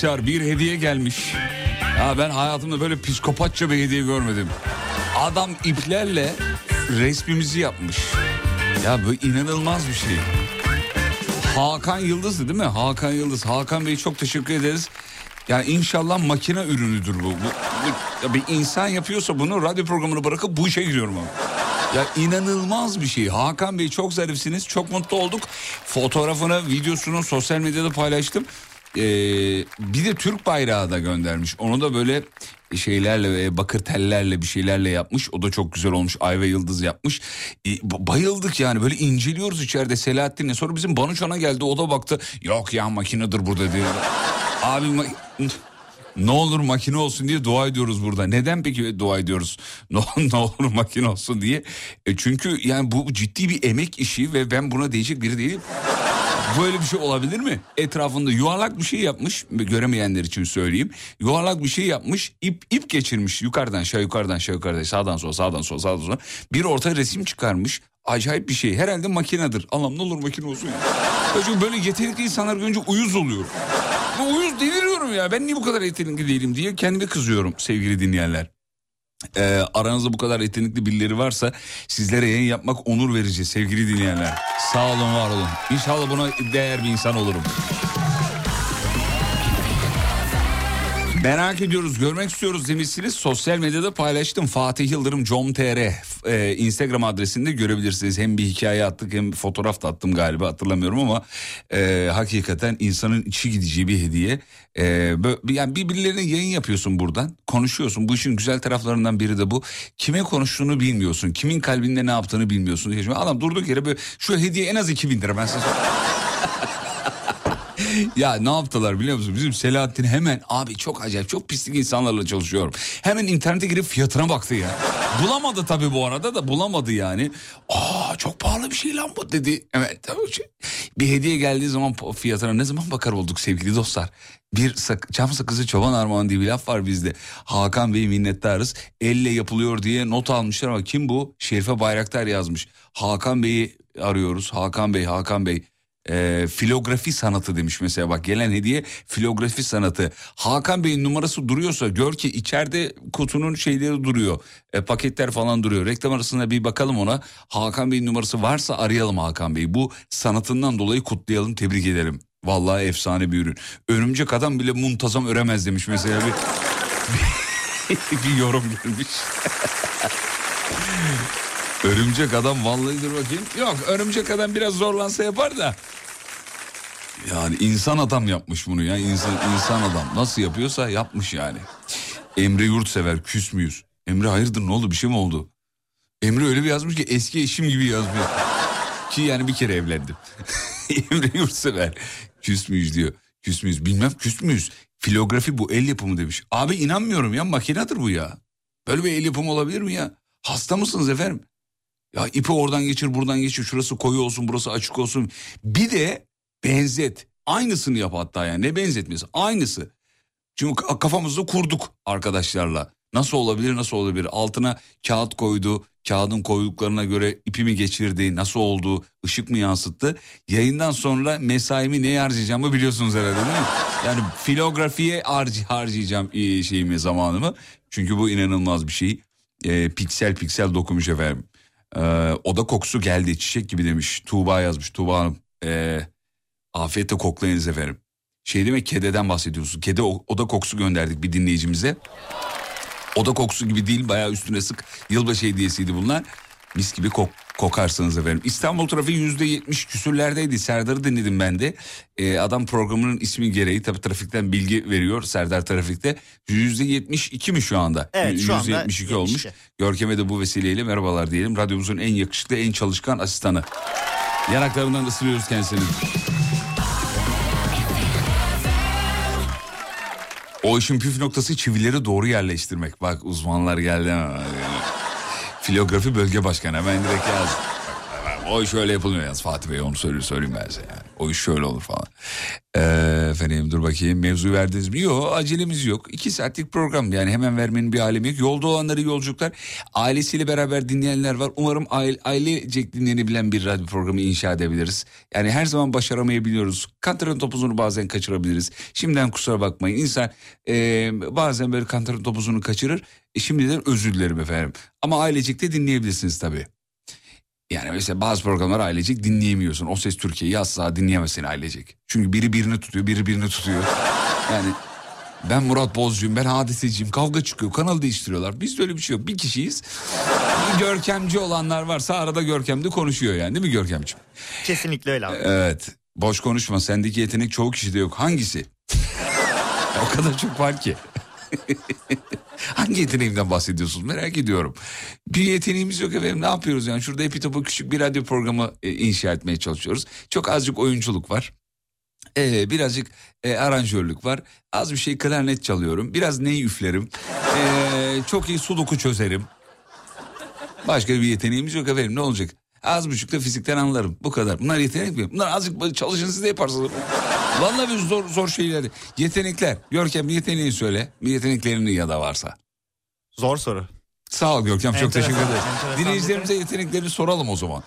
Arkadaşlar bir hediye gelmiş. Ya ben hayatımda böyle psikopatça bir hediye görmedim. Adam iplerle resmimizi yapmış. Ya bu inanılmaz bir şey. Hakan Yıldız'dı değil mi? Hakan Yıldız. Hakan Bey çok teşekkür ederiz. Yani inşallah makine ürünüdür bu. bu, bu- ya bir insan yapıyorsa bunu radyo programını bırakıp bu işe giriyorum ama. Ya inanılmaz bir şey. Hakan Bey çok zarifsiniz. Çok mutlu olduk. Fotoğrafını, videosunu sosyal medyada paylaştım. Ee, bir de Türk bayrağı da göndermiş. Onu da böyle şeylerle e, bakır tellerle bir şeylerle yapmış. O da çok güzel olmuş. Ay ve yıldız yapmış. E, ba- bayıldık yani böyle inceliyoruz içeride Selahattin'le. Sonra bizim Banuçan'a geldi o da baktı. Yok ya makinedir burada diyor. Abi ma- ne olur makine olsun diye dua ediyoruz burada. Neden peki dua ediyoruz? Ne, ne olur makine olsun diye. E çünkü yani bu ciddi bir emek işi ve ben buna değecek biri değilim. Böyle bir şey olabilir mi? Etrafında yuvarlak bir şey yapmış. Göremeyenler için söyleyeyim. Yuvarlak bir şey yapmış. ip ip geçirmiş. Yukarıdan aşağı yukarıdan aşağı yukarıdan sağdan sola sağdan sola sağdan sola. Bir orta resim çıkarmış. Acayip bir şey. Herhalde makinedir. Allah'ım ne olur makine olsun ya. Çünkü böyle yetenekli insanlar görünce uyuz oluyorum. Ben uyuz deliriyorum ya. Ben niye bu kadar yetenekli değilim diye kendime kızıyorum sevgili dinleyenler. Ee, aranızda bu kadar yetenekli birileri varsa sizlere yayın yapmak onur verici sevgili dinleyenler. Sağ olun var olun. İnşallah buna değer bir insan olurum. Merak ediyoruz, görmek istiyoruz demişsiniz. Sosyal medyada paylaştım. Fatih Yıldırım com.tr e, Instagram adresinde görebilirsiniz. Hem bir hikaye attık hem bir fotoğraf da attım galiba hatırlamıyorum ama e, hakikaten insanın içi gideceği bir hediye. E, bö- yani birbirlerine yayın yapıyorsun buradan. Konuşuyorsun. Bu işin güzel taraflarından biri de bu. Kime konuştuğunu bilmiyorsun. Kimin kalbinde ne yaptığını bilmiyorsun. Adam durduk yere böyle şu hediye en az 2000 lira ben size. Ya ne yaptılar biliyor musun? Bizim Selahattin hemen abi çok acayip çok pislik insanlarla çalışıyorum. Hemen internete girip fiyatına baktı ya. Bulamadı tabii bu arada da bulamadı yani. Aa çok pahalı bir şey lan bu dedi. Evet tabii. Bir hediye geldiği zaman fiyatına ne zaman bakar olduk sevgili dostlar. Bir sak çam sakızı çoban armağan diye bir laf var bizde. Hakan Bey minnettarız. Elle yapılıyor diye not almışlar ama kim bu? Şerife Bayraktar yazmış. Hakan Bey'i arıyoruz. Hakan Bey, Hakan Bey e, filografi sanatı demiş mesela bak gelen hediye filografi sanatı. Hakan Bey'in numarası duruyorsa gör ki içeride kutunun şeyleri duruyor. E, paketler falan duruyor. Reklam arasında bir bakalım ona. Hakan Bey'in numarası varsa arayalım Hakan Bey'i. Bu sanatından dolayı kutlayalım tebrik edelim. Vallahi efsane bir ürün. Örümcek adam bile muntazam öremez demiş mesela bir, bir, yorum gelmiş. Örümcek adam vallahi dur bakayım. Yok örümcek adam biraz zorlansa yapar da. Yani insan adam yapmış bunu ya. İnsan, insan adam nasıl yapıyorsa yapmış yani. Emre Yurtsever küs müyüz? Emre hayırdır ne oldu bir şey mi oldu? Emre öyle bir yazmış ki eski eşim gibi yazmış. ki yani bir kere evlendim. Emre Yurtsever küs müyüz diyor. Küs müyüz bilmem küs müyüz. Filografi bu el yapımı demiş. Abi inanmıyorum ya makinedir bu ya. Böyle bir el yapımı olabilir mi ya? Hasta mısınız efendim? Ya ipi oradan geçir buradan geçir. Şurası koyu olsun burası açık olsun. Bir de benzet. Aynısını yap hatta yani. Ne benzetmesi? Aynısı. Çünkü kafamızda kurduk arkadaşlarla. Nasıl olabilir nasıl olabilir? Altına kağıt koydu. Kağıdın koyduklarına göre ipimi geçirdi? Nasıl oldu? Işık mı yansıttı? Yayından sonra mesaimi neye harcayacağımı biliyorsunuz herhalde değil mi? Yani filografiye harc harcayacağım e, şeyimi zamanımı. Çünkü bu inanılmaz bir şey. E, piksel piksel dokumuş efendim e, oda kokusu geldi çiçek gibi demiş. Tuğba yazmış. Tuğba Hanım e, afiyetle koklayınız efendim. Şey demek kededen bahsediyorsun. Kedi oda kokusu gönderdik bir dinleyicimize. Oda kokusu gibi değil bayağı üstüne sık. Yılbaşı hediyesiydi bunlar. Mis gibi kok kokarsınız efendim. İstanbul trafiği yüzde yetmiş küsürlerdeydi. Serdar'ı dinledim ben de. Ee, adam programının ismi gereği tabii trafikten bilgi veriyor Serdar Trafik'te. Yüzde yetmiş iki mi şu anda? Evet şu anda yetmiş iki olmuş. Görkem'e de bu vesileyle merhabalar diyelim. Radyomuzun en yakışıklı en çalışkan asistanı. Yanaklarından ısırıyoruz kendisini. O işin püf noktası çivileri doğru yerleştirmek. Bak uzmanlar geldi. Filografi bölge başkanı hemen direkt yaz. O iş öyle yapılmıyor yaz Fatih Bey onu söyleyeyim, söyleyeyim ben size yani. O iş şöyle olur falan. Ee, efendim dur bakayım mevzu verdiniz mi? Yok acelemiz yok. İki saatlik program yani hemen vermenin bir alemi yok. Yolda olanları yolculuklar ailesiyle beraber dinleyenler var. Umarım aile, ailecek dinlenebilen bir radyo programı inşa edebiliriz. Yani her zaman başaramayabiliyoruz. Kantarın topuzunu bazen kaçırabiliriz. Şimdiden kusura bakmayın. İnsan e, bazen böyle kantarın topuzunu kaçırır. E, şimdiden özür dilerim efendim. Ama ailecek de dinleyebilirsiniz tabii. Yani mesela bazı programlar ailecek dinleyemiyorsun. O ses Türkiye'yi asla dinleyemezsin ailecek. Çünkü biri birini tutuyor, biri birini tutuyor. Yani ben Murat Bozcu'yum, ben hadiseciyim. Kavga çıkıyor, kanal değiştiriyorlar. Bizde öyle bir şey yok. Bir kişiyiz. Bir görkemci olanlar varsa arada görkemde konuşuyor yani değil mi Görkemciğim? Kesinlikle öyle abi. Evet. Boş konuşma. Sendeki yetenek çoğu kişide yok. Hangisi? o kadar çok var ki. Hangi yeteneğimden bahsediyorsunuz merak ediyorum. Bir yeteneğimiz yok efendim ne yapıyoruz yani şurada epi topu küçük bir radyo programı e, inşa etmeye çalışıyoruz. Çok azıcık oyunculuk var. Ee, birazcık e, aranjörlük var. Az bir şey klarnet çalıyorum. Biraz ney üflerim. Ee, çok iyi sudoku çözerim. Başka bir yeteneğimiz yok efendim ne olacak? Az buçuk da fizikten anlarım. Bu kadar. Bunlar yetenek mi? Bunlar azıcık çalışın siz de yaparsınız. Vallahi bir zor zor şeyler. Yetenekler. Görkem bir yeteneği söyle. Bir yeteneklerini ya da varsa. Zor soru. Sağ ol Görkem çok Enteresan, teşekkür ederim. Dinleyicilerimize yeteneklerini soralım o zaman.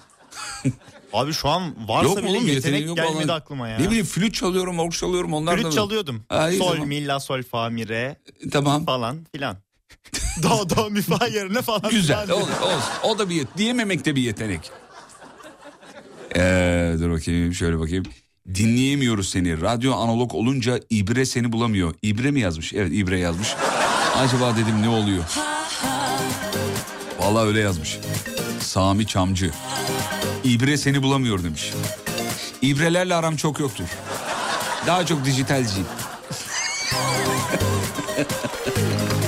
Abi şu an varsa Yok bile oğlum yetenek yeteneği yok gelmedi vallahi. aklıma ya. Ne bileyim flüt çalıyorum, org çalıyorum onlar da. Flüt çalıyordum. Ha, iyi, sol, tamam. mi, la, sol, fa, mi, re Tamam. falan filan. do, do, mi, fa yerine falan. Güzel. filan. Olsun, olsun. O da bir yet diyememek de bir yetenek. Ee, dur bakayım şöyle bakayım. Dinleyemiyoruz seni. Radyo analog olunca İbre seni bulamıyor. İbre mi yazmış? Evet İbre yazmış. Acaba dedim ne oluyor? Vallahi öyle yazmış. Sami Çamcı. İbre seni bulamıyor demiş. İbrelerle aram çok yoktur. Daha çok dijitalciyim.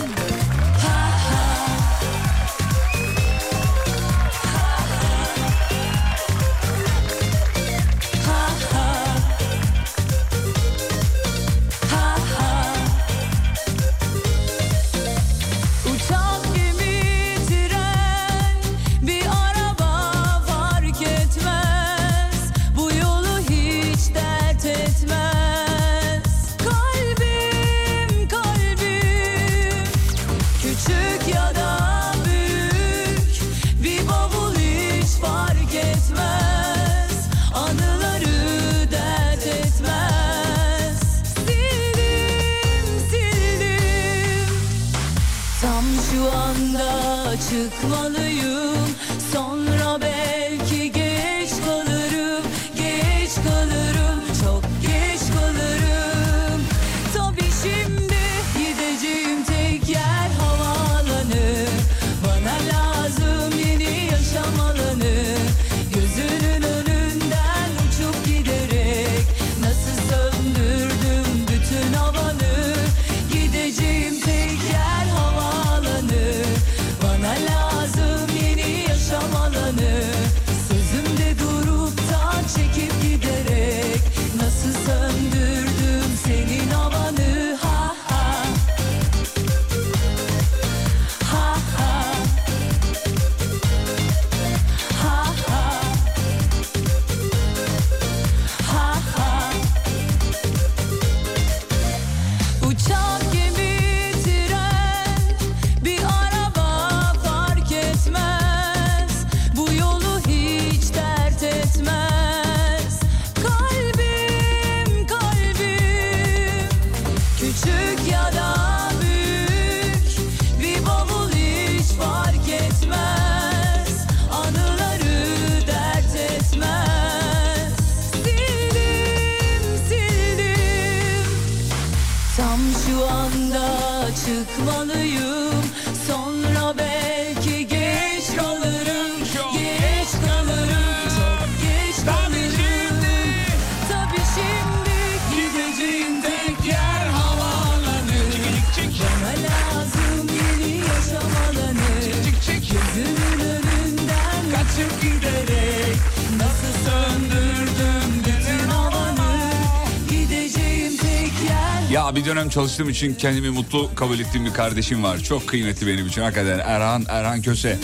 çalıştığım için kendimi mutlu kabul ettiğim bir kardeşim var. Çok kıymetli benim için hakikaten. Erhan, Erhan Köse.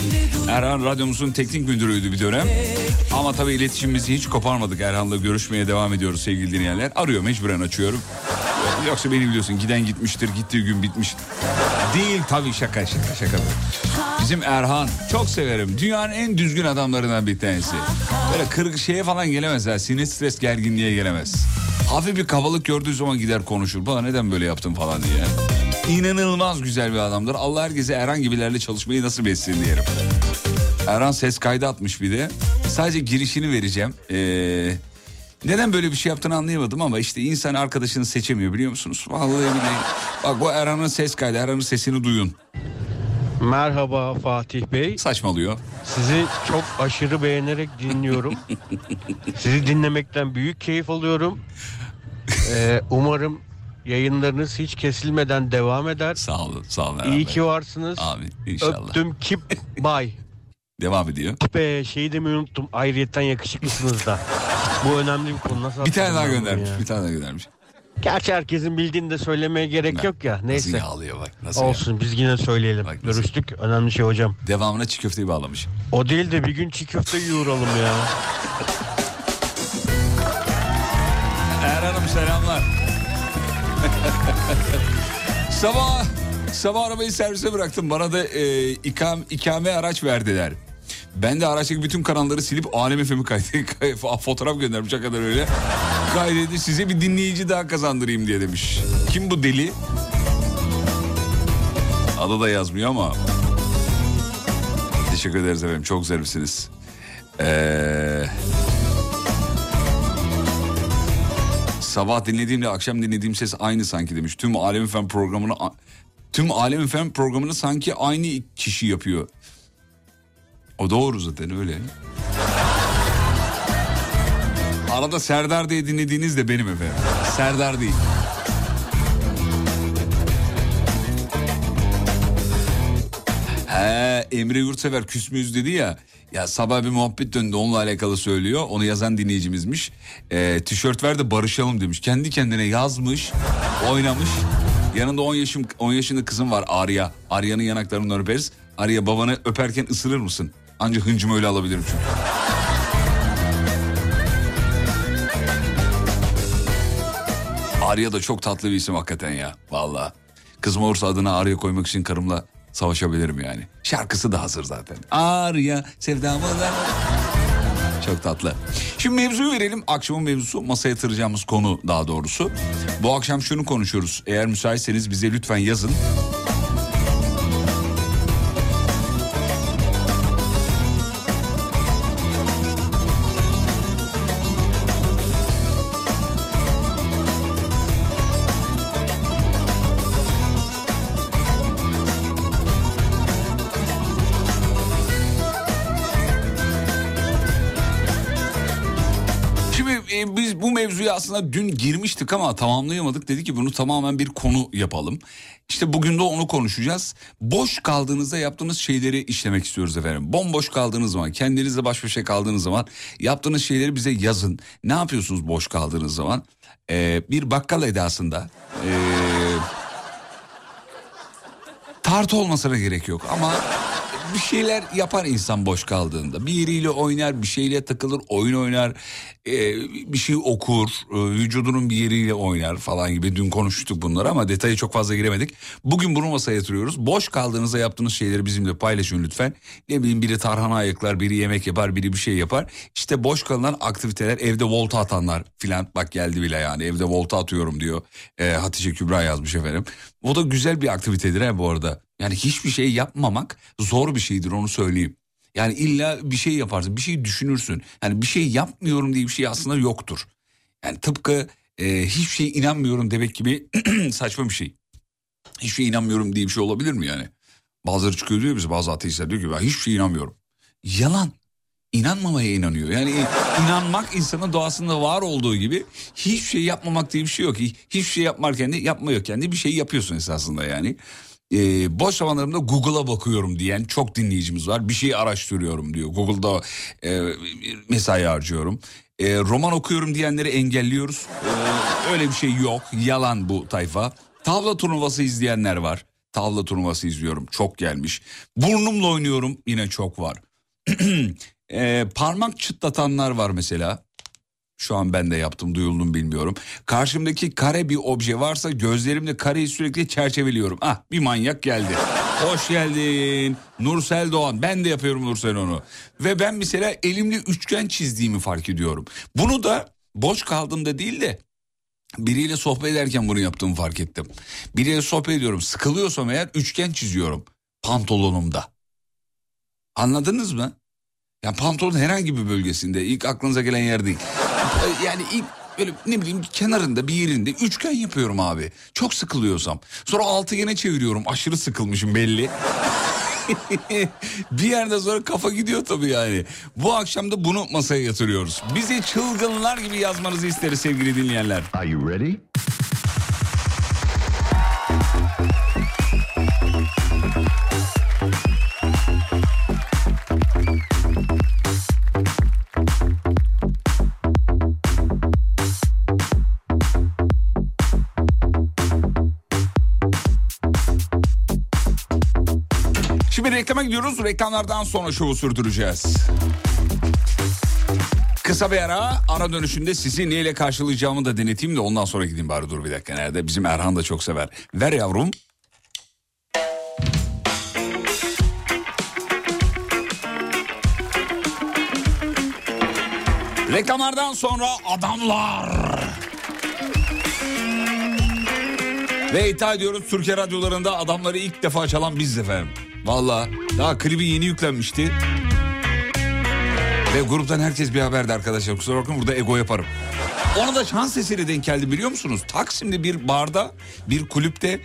Erhan radyomuzun teknik müdürüydü bir dönem. Ama tabii iletişimimizi hiç koparmadık. Erhan'la görüşmeye devam ediyoruz sevgili dinleyenler. Arıyor mecburen açıyorum. Yoksa beni biliyorsun giden gitmiştir, gittiği gün bitmiş. Değil tabii şaka şaka şaka. Bizim Erhan çok severim. Dünyanın en düzgün adamlarından bir tanesi. Böyle kırık şeye falan gelemez ha. Sinir stres gerginliğe gelemez. Hafif bir kabalık gördüğü zaman gider konuşur. Bana neden böyle yaptın falan diye. İnanılmaz güzel bir adamdır. Allah herkese Erhan gibilerle çalışmayı nasip etsin diyelim. Erhan ses kaydı atmış bir de. Sadece girişini vereceğim. Ee, neden böyle bir şey yaptığını anlayamadım ama işte insan arkadaşını seçemiyor biliyor musunuz? Vallahi billahi. Bak bu Erhan'ın ses kaydı. Erhan'ın sesini duyun. Merhaba Fatih Bey. Saçmalıyor. Sizi çok aşırı beğenerek dinliyorum. Sizi dinlemekten büyük keyif alıyorum. Ee, umarım yayınlarınız hiç kesilmeden devam eder. Sağ olun. Sağ olun Erhan İyi Bey. ki varsınız. Amin. İnşallah. Öptüm kip bay. Devam ediyor. Be şeyi demeyi unuttum. Ayrıyetten yakışıklısınız da. Bu önemli bir konu. Nasıl Bir tane daha hatırlamıyorum göndermiş. ya? Bir tane daha göndermiş. Gerçi herkesin bildiğini de söylemeye gerek yok ya. Nasıl Neyse. yağlıyor bak. Nasıl Olsun biz yine söyleyelim. Bak nasıl- Görüştük. Önemli şey hocam. Devamına çiğ köfteyi bağlamış. O değil de bir gün çiğ köfte yoğuralım ya. selamlar. sabah sabah arabayı servise bıraktım. Bana da e, ikam, ikame araç verdiler. Ben de araçtaki bütün kanalları silip Alem FM'i kaydet, fotoğraf göndermiş hakikaten öyle. Kaydedi size bir dinleyici daha kazandırayım diye demiş. Kim bu deli? Adı da yazmıyor ama. Teşekkür ederiz efendim çok zarifsiniz. Eee... Sabah dinlediğimle akşam dinlediğim ses aynı sanki demiş. Tüm Alem Fen programını tüm Alem Fen programını sanki aynı kişi yapıyor. O doğru zaten öyle. Arada Serdar diye dinlediğiniz de benim efendim. Serdar değil. He, Emre Yurtsever küs müyüz dedi ya. Ya sabah bir muhabbet döndü onunla alakalı söylüyor. Onu yazan dinleyicimizmiş. Ee, tişört ver de barışalım demiş. Kendi kendine yazmış, oynamış. Yanında 10 yaşım 10 yaşında kızım var Arya. Arya'nın yanaklarından öperiz. Arya babanı öperken ısırır mısın? Anca hıncımı öyle alabilirim çünkü. Arya da çok tatlı bir isim hakikaten ya. Vallahi. Kızım olursa adına Arya koymak için karımla savaşabilirim yani. Şarkısı da hazır zaten. Arya sevdamı da... Çok tatlı. Şimdi mevzuyu verelim. Akşamın mevzusu masaya yatıracağımız konu daha doğrusu. Bu akşam şunu konuşuyoruz. Eğer müsaitseniz bize lütfen yazın. Aslında dün girmiştik ama tamamlayamadık. Dedi ki bunu tamamen bir konu yapalım. İşte bugün de onu konuşacağız. Boş kaldığınızda yaptığınız şeyleri işlemek istiyoruz efendim. Bomboş kaldığınız zaman, kendinizle baş başa kaldığınız zaman yaptığınız şeyleri bize yazın. Ne yapıyorsunuz boş kaldığınız zaman? Ee, bir bakkal edasında... ee, tartı olmasına gerek yok ama bir şeyler yapar insan boş kaldığında. Biriyle oynar, bir şeyle takılır, oyun oynar, e, bir şey okur, e, vücudunun bir yeriyle oynar falan gibi. Dün konuştuk bunları ama detaya çok fazla giremedik. Bugün bunu masaya yatırıyoruz. Boş kaldığınızda yaptığınız şeyleri bizimle paylaşın lütfen. Ne bileyim biri tarhana ayıklar, biri yemek yapar, biri bir şey yapar. İşte boş kalınan aktiviteler, evde volta atanlar filan. Bak geldi bile yani evde volta atıyorum diyor. E, Hatice Kübra yazmış efendim. O da güzel bir aktivitedir he bu arada. Yani hiçbir şey yapmamak zor bir şeydir onu söyleyeyim. Yani illa bir şey yaparsın, bir şey düşünürsün. Yani bir şey yapmıyorum diye bir şey aslında yoktur. Yani tıpkı e, hiçbir şeye inanmıyorum demek gibi saçma bir şey. Hiçbir şeye inanmıyorum diye bir şey olabilir mi yani? Bazıları çıkıyor diyor bize bazı ateistler diyor ki ben hiçbir şeye inanmıyorum. Yalan. İnanmamaya inanıyor. Yani inanmak insanın doğasında var olduğu gibi hiçbir şey yapmamak diye bir şey yok. Hiçbir şey yapmarken de yapmıyorken de bir şey yapıyorsun esasında yani. Ee, boş zamanlarımda Google'a bakıyorum diyen çok dinleyicimiz var. Bir şey araştırıyorum diyor. Google'da e, mesai harcıyorum. E, roman okuyorum diyenleri engelliyoruz. E, öyle bir şey yok. Yalan bu tayfa. Tavla turnuvası izleyenler var. Tavla turnuvası izliyorum. Çok gelmiş. Burnumla oynuyorum. Yine çok var. e, parmak çıtlatanlar var mesela. Şu an ben de yaptım duyuldum bilmiyorum. Karşımdaki kare bir obje varsa gözlerimle kareyi sürekli çerçeveliyorum. Ah bir manyak geldi. Hoş geldin Nursel Doğan. Ben de yapıyorum Nursel onu. Ve ben mesela elimle üçgen çizdiğimi fark ediyorum. Bunu da boş kaldığımda değil de biriyle sohbet ederken bunu yaptığımı fark ettim. Biriyle sohbet ediyorum. Sıkılıyorsam eğer üçgen çiziyorum pantolonumda. Anladınız mı? Yani pantolonun herhangi bir bölgesinde ilk aklınıza gelen yer değil. Yani ilk böyle ne bileyim kenarında bir yerinde üçgen yapıyorum abi. Çok sıkılıyorsam. Sonra altıgene çeviriyorum. Aşırı sıkılmışım belli. bir yerde sonra kafa gidiyor tabii yani. Bu akşam da bunu masaya yatırıyoruz. Bizi çılgınlar gibi yazmanızı isteriz sevgili dinleyenler. Are you ready? Reklama gidiyoruz. Reklamlardan sonra şovu sürdüreceğiz. Kısa bir ara, ara dönüşünde sizi neyle karşılayacağımı da deneteyim de ondan sonra gideyim bari dur bir dakika. Nerede? Bizim Erhan da çok sever. Ver yavrum. Reklamlardan sonra adamlar. Ve iddia ediyoruz Türkiye radyolarında adamları ilk defa çalan biz efendim. Valla daha klibi yeni yüklenmişti. Ve gruptan herkes bir haberdi arkadaşlar. Kusura bakmayın burada ego yaparım. Ona da şans eseri denk geldi biliyor musunuz? Taksim'de bir barda bir kulüpte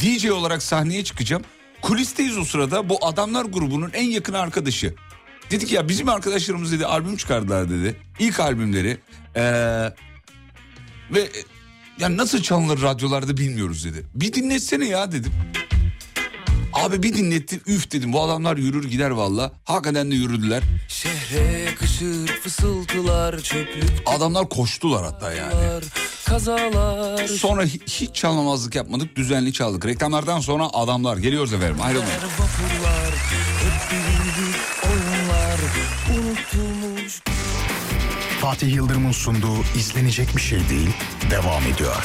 DJ olarak sahneye çıkacağım. Kulisteyiz o sırada bu adamlar grubunun en yakın arkadaşı. Dedi ki ya bizim arkadaşlarımız dedi albüm çıkardılar dedi. İlk albümleri. Ee, ve ya nasıl çalınır radyolarda bilmiyoruz dedi. Bir dinletsene ya dedim. Abi bir dinlettim üf dedim bu adamlar yürür gider valla. Hakikaten de yürüdüler. Şehre yakışır fısıltılar çöplük Adamlar koştular hatta yani. kazalar Sonra hi- hiç çalmamazlık yapmadık düzenli çaldık. Reklamlardan sonra adamlar geliyoruz efendim ayrılmayın. vapurlar hep bilindik oyunlar unutulmuş Fatih Yıldırım'ın sunduğu izlenecek bir şey değil devam ediyor.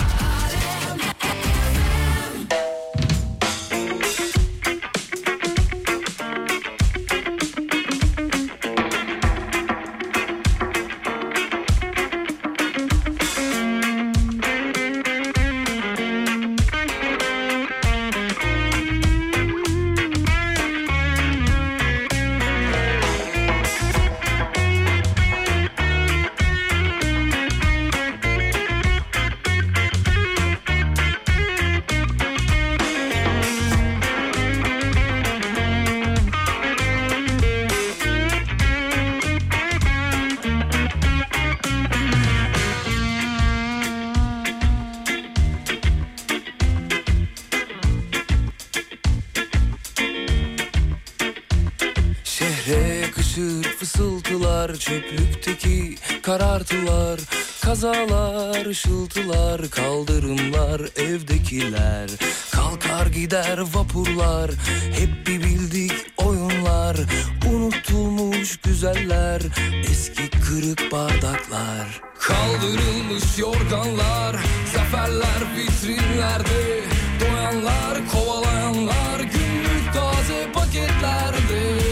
Işıltılar, kaldırımlar, evdekiler. Kalkar gider vapurlar, hep bir bildik oyunlar. Unutulmuş güzeller, eski kırık bardaklar. Kaldırılmış yorganlar, zaferler vitrinlerde. Doyanlar, kovalayanlar, günlük taze paketlerde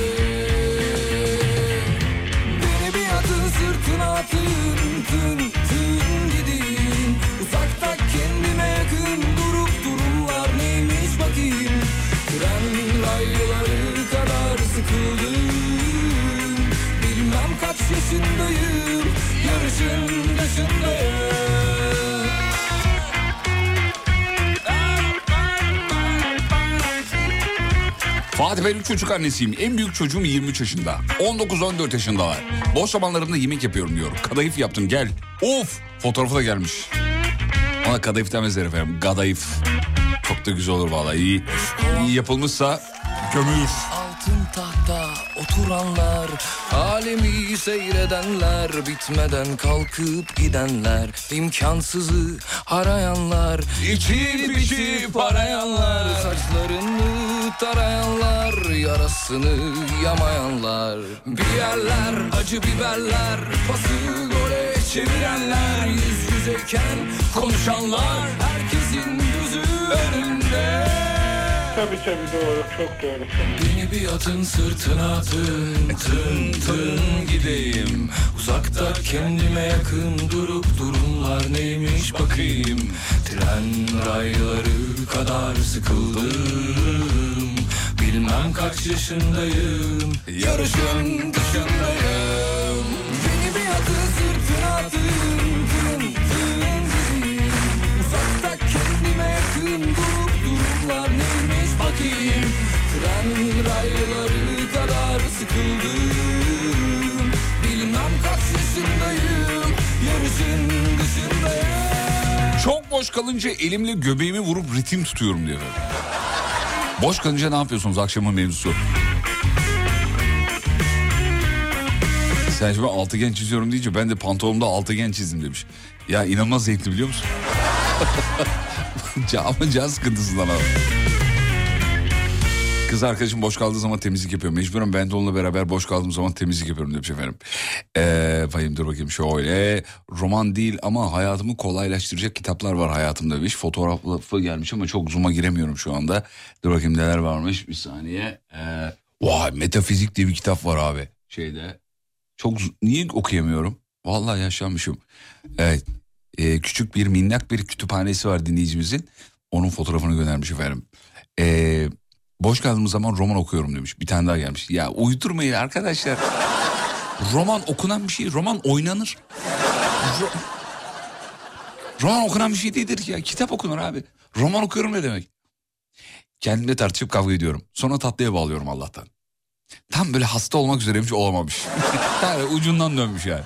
yaşındayım Yarışın dışındayım Fatih ben üç çocuk annesiyim. En büyük çocuğum 23 yaşında. 19-14 yaşındalar. Boş zamanlarında yemek yapıyorum diyor. Kadayıf yaptım gel. Of fotoğrafı da gelmiş. Ona kadayıf demezler efendim. Kadayıf. Çok da güzel olur vallahi. İyi, iyi yapılmışsa gömülür. Tahta oturanlar Alemi seyredenler Bitmeden kalkıp gidenler imkansızı arayanlar İçip içip arayanlar Saçlarını tarayanlar Yarasını yamayanlar. Bir yerler acı biberler Pası gole çevirenler Yüz yüzeyken konuşanlar Herkesin gözü önünde Tabii tabii doğru, çok doğru. Beni bir atın sırtına atın Tın tın gideyim. Uzakta kendime yakın Durup durumlar neymiş bakayım. Tren rayları kadar sıkıldım. Bilmem kaç yaşındayım. Yarışın dışındayım. Beni bir atın sırtına Tın Çok boş kalınca elimle göbeğimi vurup ritim tutuyorum diyor. Boş kalınca ne yapıyorsunuz akşamın mevzusu? Sen şimdi altıgen çiziyorum deyince ben de pantolonumda altıgen çizdim demiş. Ya inanılmaz zevkli biliyor musun? Ama can sıkıntısından abi. Kız arkadaşım boş kaldığı zaman temizlik yapıyor. Mecburen ben de onunla beraber boş kaldığım zaman temizlik yapıyorum demiş efendim. Ee, bakayım dur bakayım şöyle. Roman değil ama hayatımı kolaylaştıracak kitaplar var hayatımda demiş. Fotoğrafı gelmiş ama çok zoom'a giremiyorum şu anda. Dur bakayım neler varmış bir saniye. Ee, vay metafizik diye bir kitap var abi şeyde. Çok niye okuyamıyorum? Vallahi yaşanmışım. Evet. Ee, küçük bir minnak bir kütüphanesi var dinleyicimizin. Onun fotoğrafını göndermiş efendim. Ee, boş kaldığım zaman roman okuyorum demiş. Bir tane daha gelmiş. Ya uydurmayın arkadaşlar. roman okunan bir şey. Roman oynanır. Ro- roman okunan bir şey değildir ya. Kitap okunur abi. Roman okuyorum ne demek? Kendimle tartışıp kavga ediyorum. Sonra tatlıya bağlıyorum Allah'tan. Tam böyle hasta olmak üzereymiş olamamış. yani ucundan dönmüş yani.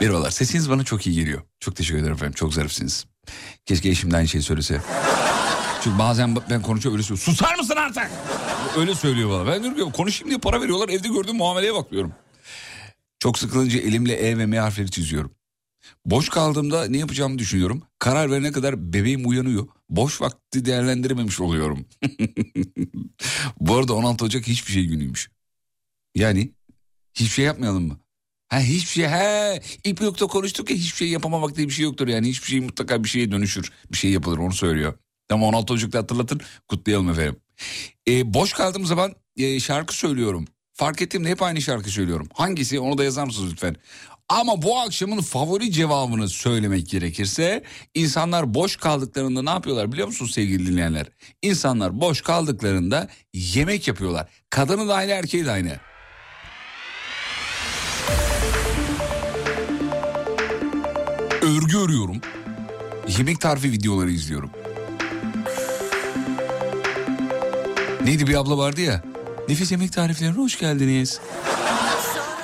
Merhabalar sesiniz bana çok iyi geliyor. Çok teşekkür ederim efendim çok zarifsiniz. Keşke eşim de aynı şeyi söylese. Çünkü bazen ben konuşuyor öyle söylüyor. Susar mısın artık? Öyle söylüyor bana. Ben diyorum ki konuşayım diye para veriyorlar evde gördüğüm muameleye bakıyorum. Çok sıkılınca elimle E ve M harfleri çiziyorum. Boş kaldığımda ne yapacağımı düşünüyorum. Karar verene kadar bebeğim uyanıyor. Boş vakti değerlendirememiş oluyorum. Bu arada 16 Ocak hiçbir şey günüymüş. Yani hiçbir şey yapmayalım mı? Ha hiçbir şey he ip yokta konuştuk ya hiçbir şey yapamamak diye bir şey yoktur yani hiçbir şey mutlaka bir şeye dönüşür bir şey yapılır onu söylüyor. Ama 16 Ocak'ta hatırlatın kutlayalım efendim. Ee, boş kaldığım zaman e, şarkı söylüyorum. Fark ettim de hep aynı şarkı söylüyorum. Hangisi onu da yazar mısınız lütfen? Ama bu akşamın favori cevabını söylemek gerekirse insanlar boş kaldıklarında ne yapıyorlar biliyor musunuz sevgili dinleyenler? İnsanlar boş kaldıklarında yemek yapıyorlar. Kadını da aynı erkeği de aynı. Örgü örüyorum. Yemek tarifi videoları izliyorum. Neydi bir abla vardı ya. Nefis yemek tariflerine hoş geldiniz.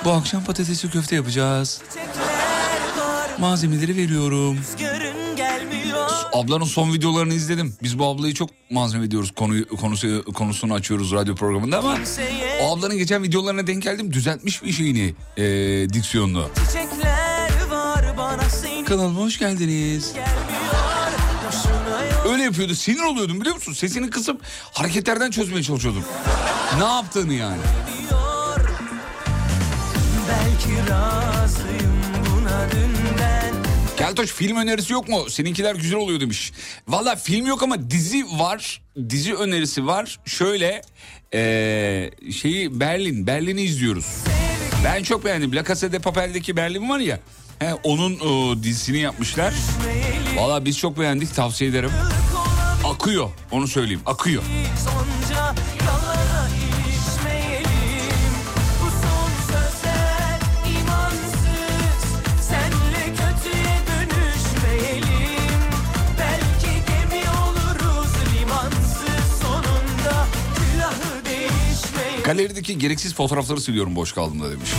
Bu akşam patatesli köfte yapacağız. Malzemeleri veriyorum. Ablanın son videolarını izledim. Biz bu ablayı çok malzeme ediyoruz. Konuyu, konusu, konusunu açıyoruz radyo programında ama o ablanın geçen videolarına denk geldim. Düzeltmiş bir şeyini e, diksiyonunu. Kanalıma hoş geldiniz. yok Öyle yapıyordu. Sinir oluyordum biliyor musun? Sesini kısıp hareketlerden çözmeye çalışıyordum. Ne yaptığını yani. Belki razıyım buna dünden Keltoş film önerisi yok mu? Seninkiler güzel oluyor demiş. Valla film yok ama dizi var. Dizi önerisi var. Şöyle eee, şeyi Berlin. Berlin'i izliyoruz. Ben çok beğendim. La Casa de Papel'deki Berlin var ya. He, onun o, dizisini yapmışlar. Valla biz çok beğendik. Tavsiye ederim. Akıyor. Onu söyleyeyim. Akıyor. Galerideki gereksiz fotoğrafları siliyorum boş kaldığımda demiş.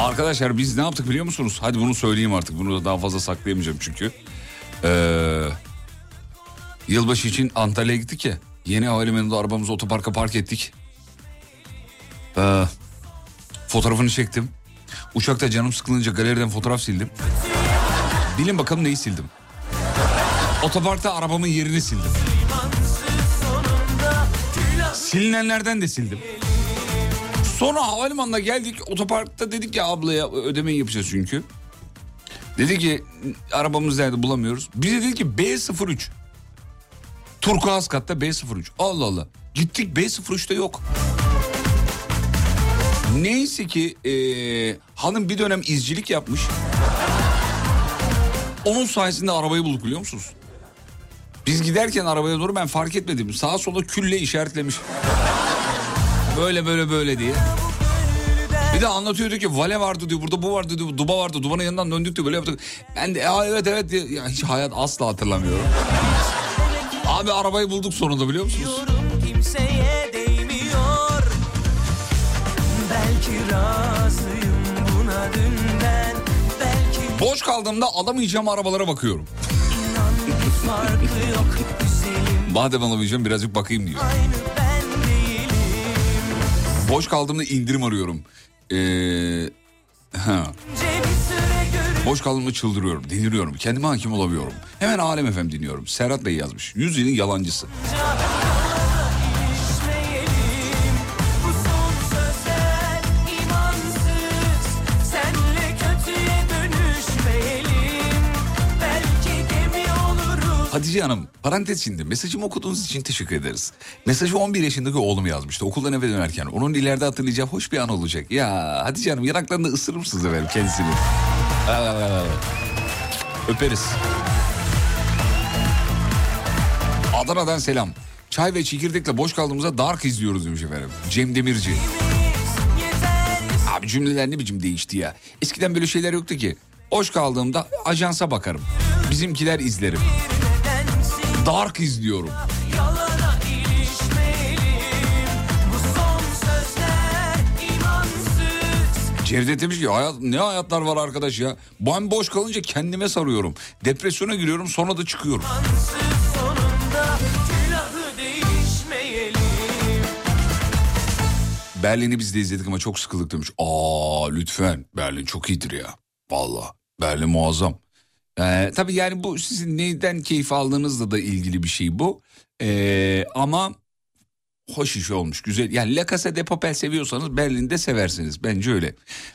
Arkadaşlar biz ne yaptık biliyor musunuz? Hadi bunu söyleyeyim artık. Bunu da daha fazla saklayamayacağım çünkü. Ee, yılbaşı için Antalya'ya gittik ya. Yeni havalimanında arabamızı otoparka park ettik. Ee, fotoğrafını çektim. Uçakta canım sıkılınca galeriden fotoğraf sildim. Bilin bakalım neyi sildim. Otoparkta arabamın yerini sildim. Silinenlerden de sildim. Sonra havalimanına geldik otoparkta dedik ya ablaya ödemeyi yapacağız çünkü. Dedi ki arabamız nerede bulamıyoruz. Bize dedi ki B03. Turkuaz katta B03. Allah Allah. Gittik B03'te yok. Neyse ki eee, hanım bir dönem izcilik yapmış. Onun sayesinde arabayı bulduk biliyor musunuz? Biz giderken arabaya doğru ben fark etmedim. Sağa sola külle işaretlemiş. Böyle böyle böyle diye. Bir de anlatıyordu ki vale vardı diyor burada bu vardı diyor duba vardı dubanın yanından döndük diyor böyle yaptık. Ben de evet evet diye ya hiç hayat asla hatırlamıyorum. Abi arabayı bulduk sonunda biliyor musunuz? Diyorum kimseye değmiyor Belki razıyım buna dünden Belki Boş kaldığımda alamayacağım arabalara bakıyorum. inan Madem alamayacağım birazcık bakayım diyor. aynı Boş kaldığımda indirim arıyorum. Ee, Boş kaldığımda çıldırıyorum, deliriyorum. Kendime hakim olamıyorum. Hemen Alem efem dinliyorum. Serhat Bey yazmış. Yüzyılın yalancısı. Hatice Hanım parantez içinde mesajımı okuduğunuz için teşekkür ederiz. Mesajı 11 yaşındaki oğlum yazmıştı okuldan eve dönerken. Onun ileride hatırlayacağı hoş bir an olacak. Ya Hatice Hanım yanaklarında ısırır mısınız efendim kendisini? Aa, Öperiz. Adana'dan selam. Çay ve çekirdekle boş kaldığımızda Dark izliyoruz demiş efendim. Cem Demirci. Abi cümleler ne biçim değişti ya. Eskiden böyle şeyler yoktu ki. Boş kaldığımda ajansa bakarım. Bizimkiler izlerim. Dark izliyorum. Cevdet demiş ki hayat, ne hayatlar var arkadaş ya. Ben boş kalınca kendime sarıyorum. Depresyona giriyorum sonra da çıkıyorum. Berlin'i biz de izledik ama çok sıkıldık demiş. Aa lütfen Berlin çok iyidir ya. Valla Berlin muazzam. Ee, tabii yani bu sizin neyden keyif aldığınızla da ilgili bir şey bu. Ee, ama hoş iş olmuş güzel. Yani La Casa de Papel seviyorsanız Berlin'de seversiniz bence öyle.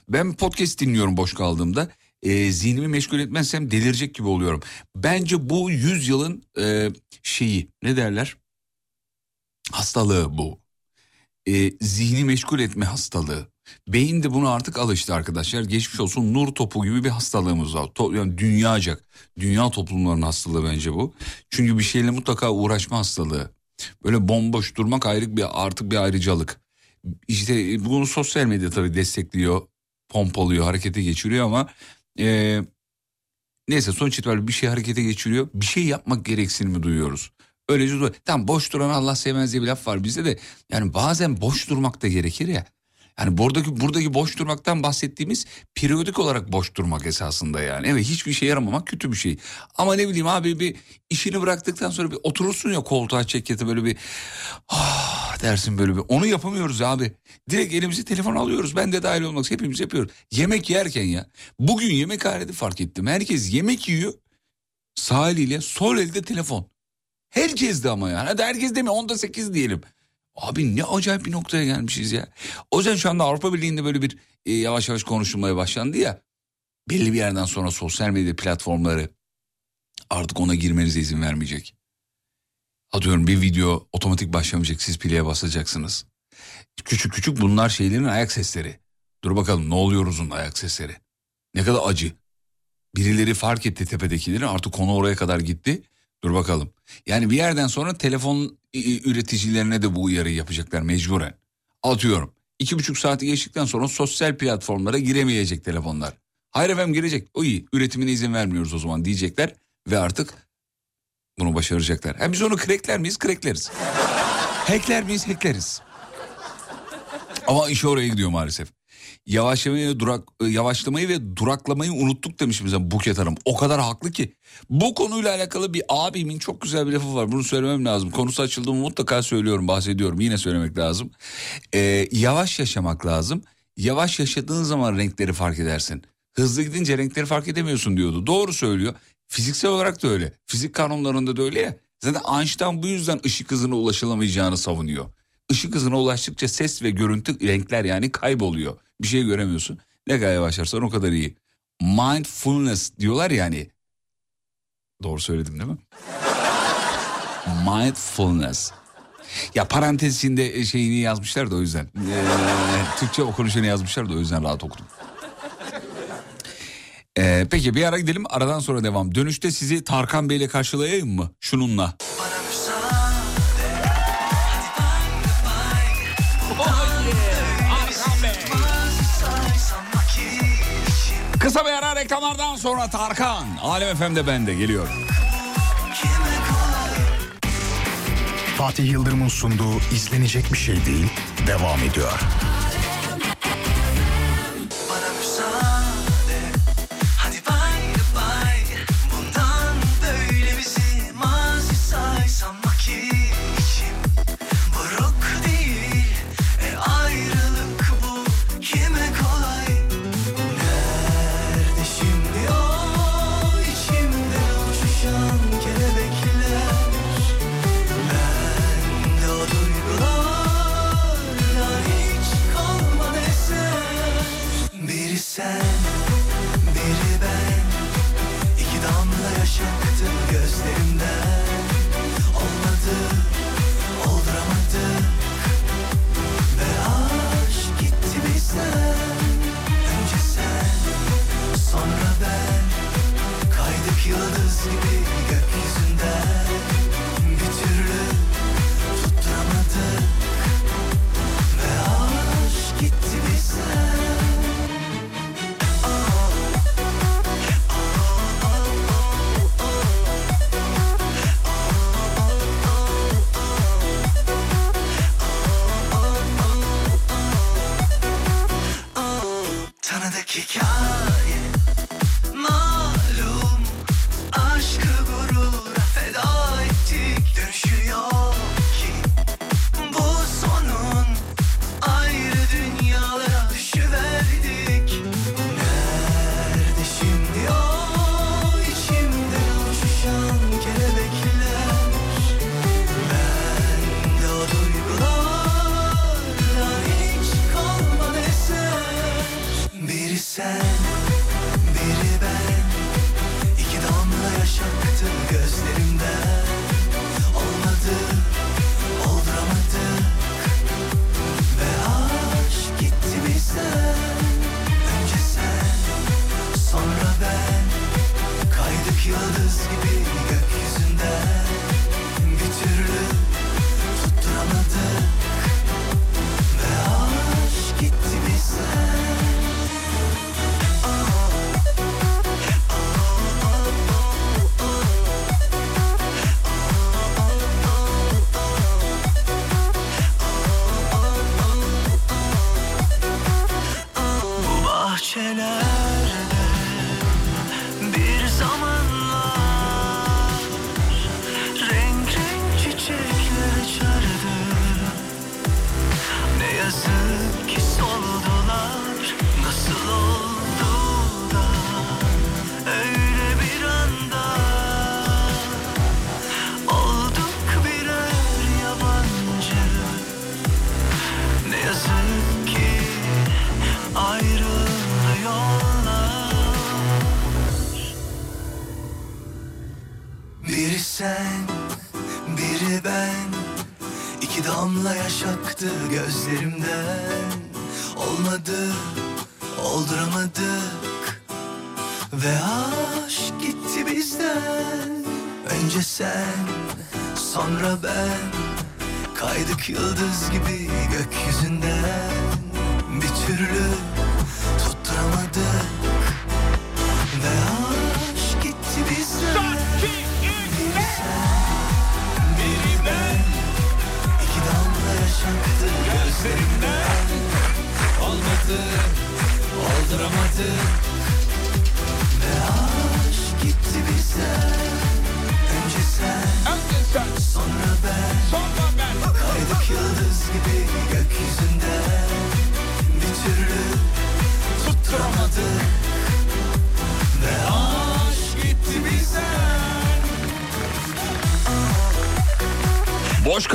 Ben podcast dinliyorum boş kaldığımda. Ee, zihnimi meşgul etmezsem delirecek gibi oluyorum. Bence bu yüzyılın e, şeyi ne derler? Hastalığı bu e, zihni meşgul etme hastalığı. Beyin de buna artık alıştı arkadaşlar. Geçmiş olsun nur topu gibi bir hastalığımız var. To- yani dünyacak. Dünya toplumlarının hastalığı bence bu. Çünkü bir şeyle mutlaka uğraşma hastalığı. Böyle bomboş durmak ayrı bir artık bir ayrıcalık. İşte bunu sosyal medya tabii destekliyor, pompalıyor, harekete geçiriyor ama e, neyse sonuç itibariyle bir şey harekete geçiriyor. Bir şey yapmak gereksinimi duyuyoruz. Öylece. Tamam boş duran Allah sevmez diye bir laf var bizde de. Yani bazen boş durmak da gerekir ya. Yani buradaki buradaki boş durmaktan bahsettiğimiz periyodik olarak boş durmak esasında yani. Evet hiçbir şey yaramamak kötü bir şey. Ama ne bileyim abi bir işini bıraktıktan sonra bir oturursun ya koltuğa çekete böyle bir ah dersin böyle bir. Onu yapamıyoruz abi. Direkt elimize telefon alıyoruz. Ben de dahil olmak hepimiz yapıyoruz. Yemek yerken ya. Bugün yemek halinde fark ettim. Herkes yemek yiyor. Sağ eliyle sol elde telefon. Herkes de ama yani. Hadi herkes demiyor onda sekiz diyelim. Abi ne acayip bir noktaya gelmişiz ya. O yüzden şu anda Avrupa Birliği'nde böyle bir e, yavaş yavaş konuşulmaya başlandı ya. Belli bir yerden sonra sosyal medya platformları artık ona girmenize izin vermeyecek. Atıyorum bir video otomatik başlamayacak siz play'e basacaksınız. Küçük küçük bunlar şeylerin ayak sesleri. Dur bakalım ne oluyor uzun ayak sesleri. Ne kadar acı. Birileri fark etti tepedekileri artık konu oraya kadar gitti. Dur bakalım. Yani bir yerden sonra telefon üreticilerine de bu uyarıyı yapacaklar mecburen. Atıyorum. iki buçuk saati geçtikten sonra sosyal platformlara giremeyecek telefonlar. Hayır efendim girecek. O iyi. Üretimine izin vermiyoruz o zaman diyecekler. Ve artık bunu başaracaklar. Ha biz onu crackler miyiz? Crackleriz. Hackler miyiz? Hackleriz. Ama iş oraya gidiyor maalesef. Yavaşlamayı ve durak e, yavaşlamayı ve duraklamayı unuttuk demiş bize Buket Hanım. O kadar haklı ki. Bu konuyla alakalı bir abimin çok güzel bir lafı var. Bunu söylemem lazım. Konusu açıldı mı mutlaka söylüyorum, bahsediyorum. Yine söylemek lazım. Ee, yavaş yaşamak lazım. Yavaş yaşadığın zaman renkleri fark edersin. Hızlı gidince renkleri fark edemiyorsun diyordu. Doğru söylüyor. Fiziksel olarak da öyle. Fizik kanunlarında da öyle ya. Zaten Einstein bu yüzden ışık hızına ulaşılamayacağını savunuyor. Işık hızına ulaştıkça ses ve görüntü renkler yani kayboluyor. Bir şey göremiyorsun. Ne kadar yavaşlarsan o kadar iyi. Mindfulness diyorlar yani. Doğru söyledim değil mi? Mindfulness. Ya parantez içinde şeyini yazmışlar da o yüzden. Ee, Türkçe okunuşunu yazmışlar da o yüzden rahat okudum. Ee, peki bir ara gidelim aradan sonra devam. Dönüşte sizi Tarkan Bey'le karşılayayım mı? Şununla. Kısa reklamlardan sonra Tarkan. Alem FM'de bende geliyor. Fatih Yıldırım'ın sunduğu izlenecek bir şey değil devam ediyor.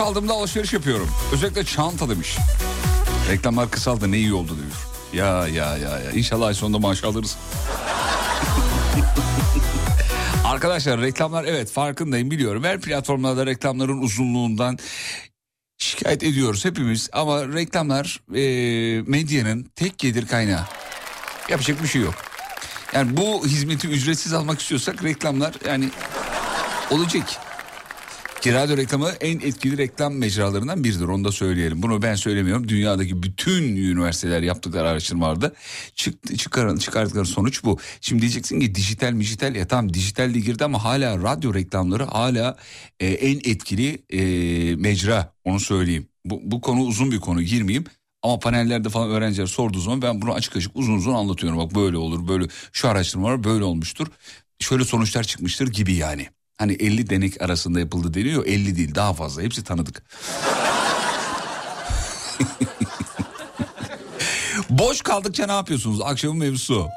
Boş kaldığımda alışveriş yapıyorum. Özellikle çanta demiş. Reklamlar kısaldı ne iyi oldu diyor. Ya ya ya ya İnşallah ay sonunda maaş alırız. Arkadaşlar reklamlar evet farkındayım biliyorum. Her platformlarda reklamların uzunluğundan şikayet ediyoruz hepimiz. Ama reklamlar e, medyanın tek gelir kaynağı. Yapacak bir şey yok. Yani bu hizmeti ücretsiz almak istiyorsak reklamlar yani olacak. Ki radyo reklamı en etkili reklam mecralarından biridir onu da söyleyelim. Bunu ben söylemiyorum. Dünyadaki bütün üniversiteler yaptıkları araştırmalarda çıktı, çıkar, çıkardıkları sonuç bu. Şimdi diyeceksin ki dijital dijital ya tamam dijital de girdi ama hala radyo reklamları hala e, en etkili e, mecra onu söyleyeyim. Bu, bu konu uzun bir konu girmeyeyim. Ama panellerde falan öğrenciler sorduğu zaman ben bunu açık açık uzun uzun anlatıyorum. Bak böyle olur böyle şu araştırmalar böyle olmuştur. Şöyle sonuçlar çıkmıştır gibi yani. Hani 50 denek arasında yapıldı deniyor 50 değil daha fazla hepsi tanıdık. Boş kaldıkça ne yapıyorsunuz? Akşamın mevzusu.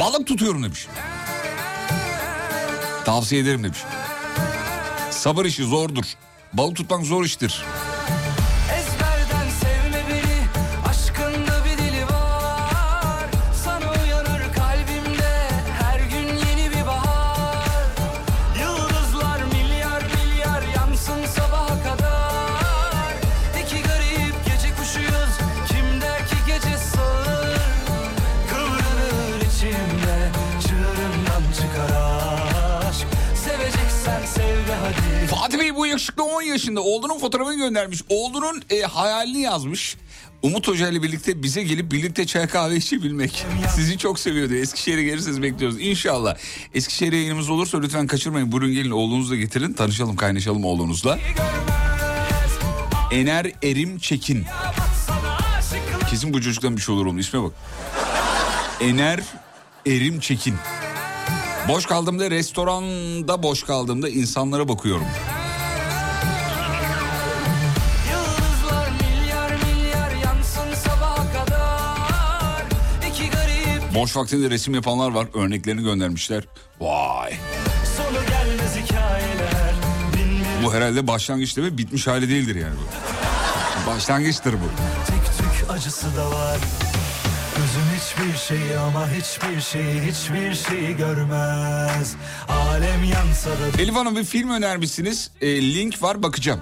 Balık tutuyorum demiş. Tavsiye ederim demiş. Sabır işi zordur. Balık tutmak zor iştir. 10 yaşında. Oğlunun fotoğrafını göndermiş. Oğlunun e, hayalini yazmış. Umut Hoca ile birlikte bize gelip birlikte çay kahve içebilmek. Sizi çok seviyordu. Eskişehir'e gelirseniz bekliyoruz. İnşallah. Eskişehir'e yayınımız olursa lütfen kaçırmayın. Buyurun gelin oğlunuzu da getirin. Tanışalım kaynaşalım oğlunuzla. Ener Erim Çekin. Kesin bu çocuktan bir şey olur onun isme bak. Ener Erim Çekin. Boş kaldığımda restoranda boş kaldığımda insanlara bakıyorum. Boş vaktinde resim yapanlar var. Örneklerini göndermişler. Vay. Bu herhalde başlangıç değil mi? Bitmiş hali değildir yani bu. Başlangıçtır bu. Tek tük acısı da var Gözüm hiçbir şeyi ama hiçbir şeyi hiçbir şeyi görmez Alem yansa da Elif Hanım bir film önermişsiniz. E, link var bakacağım.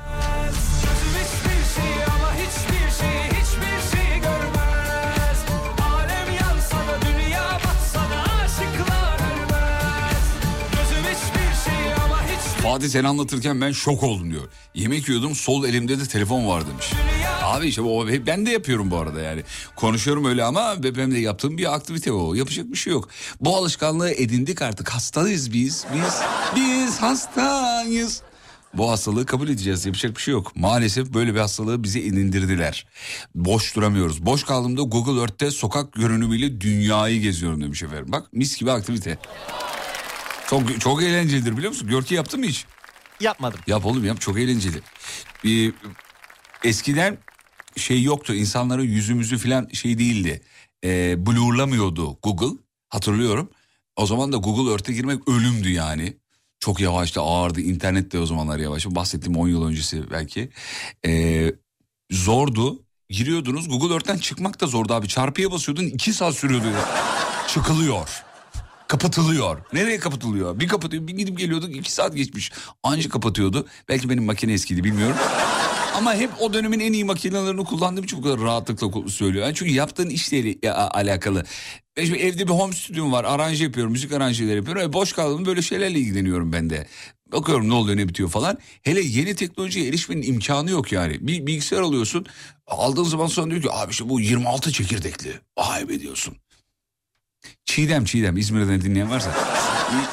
Fatih sen anlatırken ben şok oldum diyor. Yemek yiyordum sol elimde de telefon var demiş. Abi işte o ben de yapıyorum bu arada yani. Konuşuyorum öyle ama benim de yaptığım bir aktivite o. Yapacak bir şey yok. Bu alışkanlığı edindik artık. Hastayız biz. Biz biz hastayız. Bu hastalığı kabul edeceğiz. Yapacak bir şey yok. Maalesef böyle bir hastalığı bize edindirdiler. Boş duramıyoruz. Boş kaldığımda Google Earth'te sokak görünümüyle dünyayı geziyorum demiş efendim. Bak mis gibi aktivite. Çok çok eğlencelidir biliyor musun? Görki yaptın mı hiç? Yapmadım. Yap oğlum yap çok eğlenceli. Ee, eskiden şey yoktu insanların yüzümüzü falan şey değildi. E, blurlamıyordu Google hatırlıyorum. O zaman da Google Earth'e girmek ölümdü yani. Çok yavaştı ağırdı internet de o zamanlar yavaş. Bahsettiğim 10 yıl öncesi belki. Ee, zordu giriyordunuz Google Earth'ten çıkmak da zordu abi. Çarpıya basıyordun 2 saat sürüyordu. Çıkılıyor. Kapatılıyor. Nereye kapatılıyor? Bir kapatıyor. Bir gidip geliyorduk iki saat geçmiş. Anca kapatıyordu. Belki benim makine eskiydi bilmiyorum. Ama hep o dönemin en iyi makinelerini kullandığım için bu kadar rahatlıkla söylüyor. Yani çünkü yaptığın işle ile- a- alakalı. Ben şimdi evde bir home stüdyom var. Aranje yapıyorum. Müzik aranjeleri yapıyorum. E, boş kaldım böyle şeylerle ilgileniyorum ben de. Bakıyorum ne oluyor ne bitiyor falan. Hele yeni teknolojiye erişmenin imkanı yok yani. Bir bilgisayar alıyorsun. Aldığın zaman sonra diyor ki abi işte bu 26 çekirdekli. Vay be diyorsun. Çiğdem Çiğdem İzmir'den dinleyen varsa.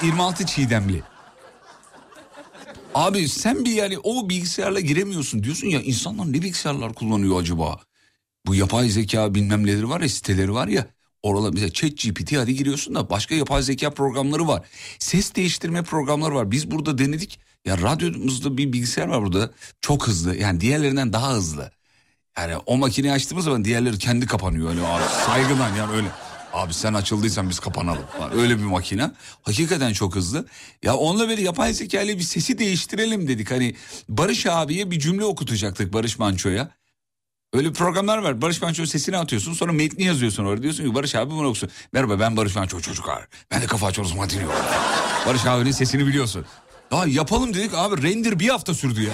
26 Çiğdemli. Abi sen bir yani o bilgisayarla giremiyorsun diyorsun ya insanlar ne bilgisayarlar kullanıyor acaba? Bu yapay zeka bilmem neleri var ya siteleri var ya. Oralar mesela chat GPT hadi giriyorsun da başka yapay zeka programları var. Ses değiştirme programları var. Biz burada denedik. Ya radyomuzda bir bilgisayar var burada. Çok hızlı yani diğerlerinden daha hızlı. Yani o makineyi açtığımız zaman diğerleri kendi kapanıyor öyle abi saygıdan yani öyle. Abi sen açıldıysan biz kapanalım. Öyle bir makine. Hakikaten çok hızlı. Ya onunla böyle yapay zeka ile bir sesi değiştirelim dedik. Hani Barış abiye bir cümle okutacaktık Barış Manço'ya. Öyle programlar var. Barış Manço sesini atıyorsun sonra metni yazıyorsun orada. Diyorsun ki Barış abi bunu okusun. Merhaba ben Barış Manço çocuklar. Ben de kafa açıyoruz dinliyorum. Barış abinin sesini biliyorsun. Ya yapalım dedik abi render bir hafta sürdü ya.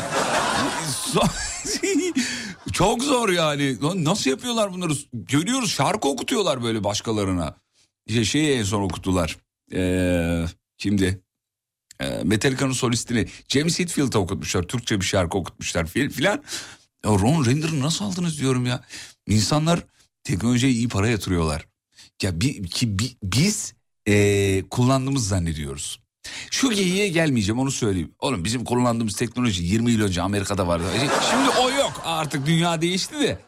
Çok zor yani. Nasıl yapıyorlar bunları? Görüyoruz şarkı okutuyorlar böyle başkalarına. İşte şeyi en son okuttular. Ee, kimdi? Ee, Metallica'nın solistini James Hetfield'a okutmuşlar. Türkçe bir şarkı okutmuşlar fil- filan. Ya Ron Render'ı nasıl aldınız diyorum ya. İnsanlar teknolojiye iyi para yatırıyorlar. Ya bi- ki bi- biz ee, kullandığımız zannediyoruz. Şu geyiğe gelmeyeceğim onu söyleyeyim. Oğlum bizim kullandığımız teknoloji 20 yıl önce Amerika'da vardı. E, Şimdi o yok artık dünya değişti de.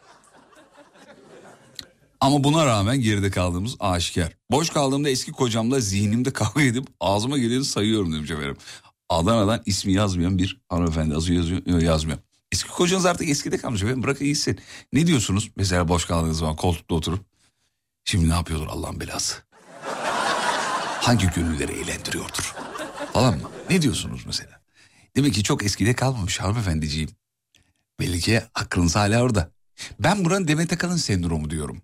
Ama buna rağmen geride kaldığımız aşikar. Boş kaldığımda eski kocamla zihnimde kavga edip ağzıma geleni sayıyorum demiş efendim. Adana'dan ismi yazmayan bir hanımefendi yazıyor, yazıyor yazmıyor. Eski kocanız artık eskide kalmış efendim bırakın gitsin. Ne diyorsunuz mesela boş kaldığınız zaman koltukta oturup. Şimdi ne yapıyordur Allah'ın belası? Hangi gönülleri eğlendiriyordur? Falan mı? Ne diyorsunuz mesela? Demek ki çok eskide kalmamış hanımefendiciğim. Belli ki aklınız hala orada. Ben buranın Demet Akalın sendromu diyorum.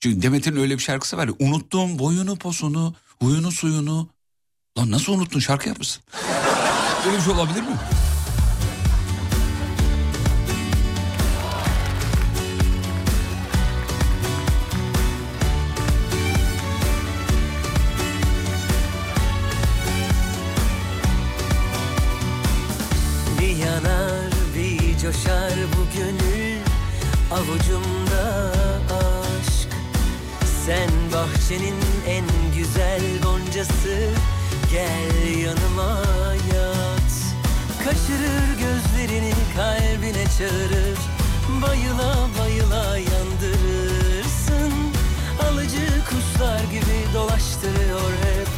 Çünkü Demet'in öyle bir şarkısı var ya. Unuttum boyunu posunu, huyunu suyunu. Lan nasıl unuttun şarkı yapmışsın? Öyle bir şey olabilir mi? Avucumda aşk. Sen bahçenin en güzel goncası. Gel yanıma yat. Kaşırır gözlerini kalbine çağırır. Bayıla bayıla yandırırsın. Alıcı kuşlar gibi dolaştırıyor hep.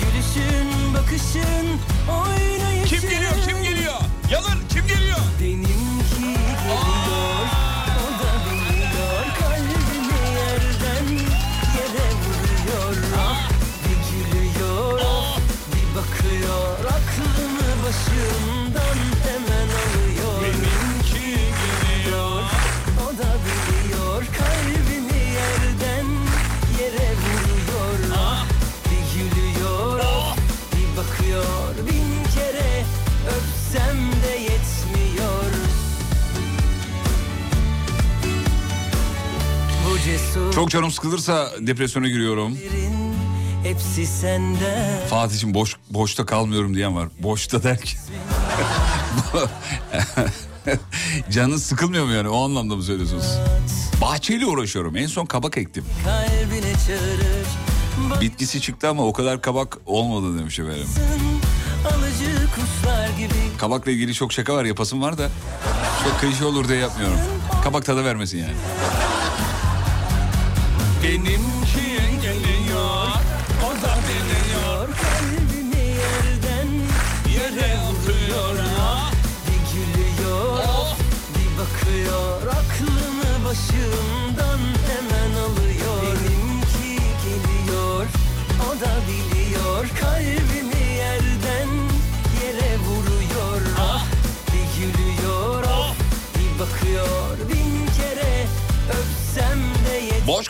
Gülüşün bakışın oynayışın canım sıkılırsa depresyona giriyorum. hepsi senden Fatih'im boş boşta kalmıyorum diyen var. Boşta derken. Canın sıkılmıyor mu yani o anlamda mı söylüyorsunuz? Bahçeyle uğraşıyorum. En son kabak ektim. çağırır Bitkisi çıktı ama o kadar kabak olmadı demiş efendim. Kabakla ilgili çok şaka var yapasım var da çok klişe olur diye yapmıyorum. Kabak tadı vermesin yani. நின்று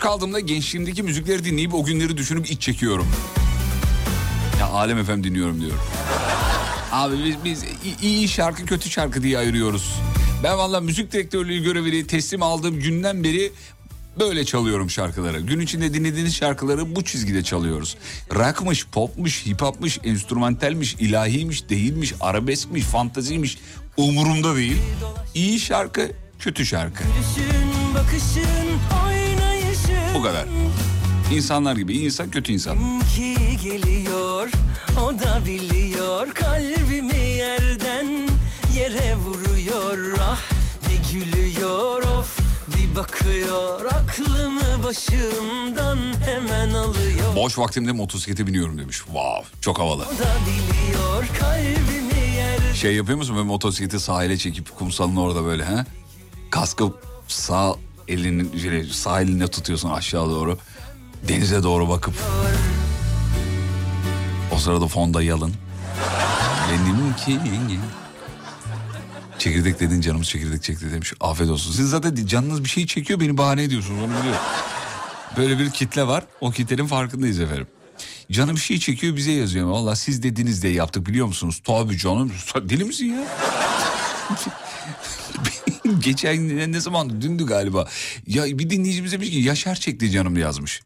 kaldığımda gençliğimdeki müzikleri dinleyip o günleri düşünüp iç çekiyorum. Ya Alem efem dinliyorum diyor. Abi biz, biz iyi şarkı kötü şarkı diye ayırıyoruz. Ben valla müzik direktörlüğü görevini teslim aldığım günden beri böyle çalıyorum şarkıları. Gün içinde dinlediğiniz şarkıları bu çizgide çalıyoruz. Rockmış, popmuş, hip hopmuş, enstrümantalmiş, ilahiymiş, değilmiş, arabeskmiş, fantaziymiş umurumda değil. İyi şarkı, kötü şarkı. Gülüşün, bakışın, oynayışın Bu kadar. İnsanlar gibi iyi insan kötü insan. ki geliyor O da biliyor kalbimi yerden yere vuruyor Ah bir gülüyor of bir bakıyor Aklımı başımdan hemen alıyor Boş vaktimde motosiklete biniyorum demiş. Wow çok havalı. O da biliyor kalbimi yerden Şey yapıyor musun böyle motosikleti sahile çekip kumsalın orada böyle ha? Kaskı sağ elinin şöyle sağ eline tutuyorsun aşağı doğru. Denize doğru bakıp. O sırada fonda yalın. Benim ki Çekirdek dedin canımız çekirdek çekti demiş. Afiyet olsun. Siz zaten canınız bir şey çekiyor beni bahane ediyorsunuz onu biliyorum. Böyle bir kitle var. O kitlenin farkındayız efendim. Canım bir şey çekiyor bize yazıyor. Valla siz dediniz diye yaptık biliyor musunuz? Tabii canım. Deli misin ya? Geçen ne zaman dündü galiba. Ya bir dinleyicimiz demiş ki Yaşar çekti canım yazmış.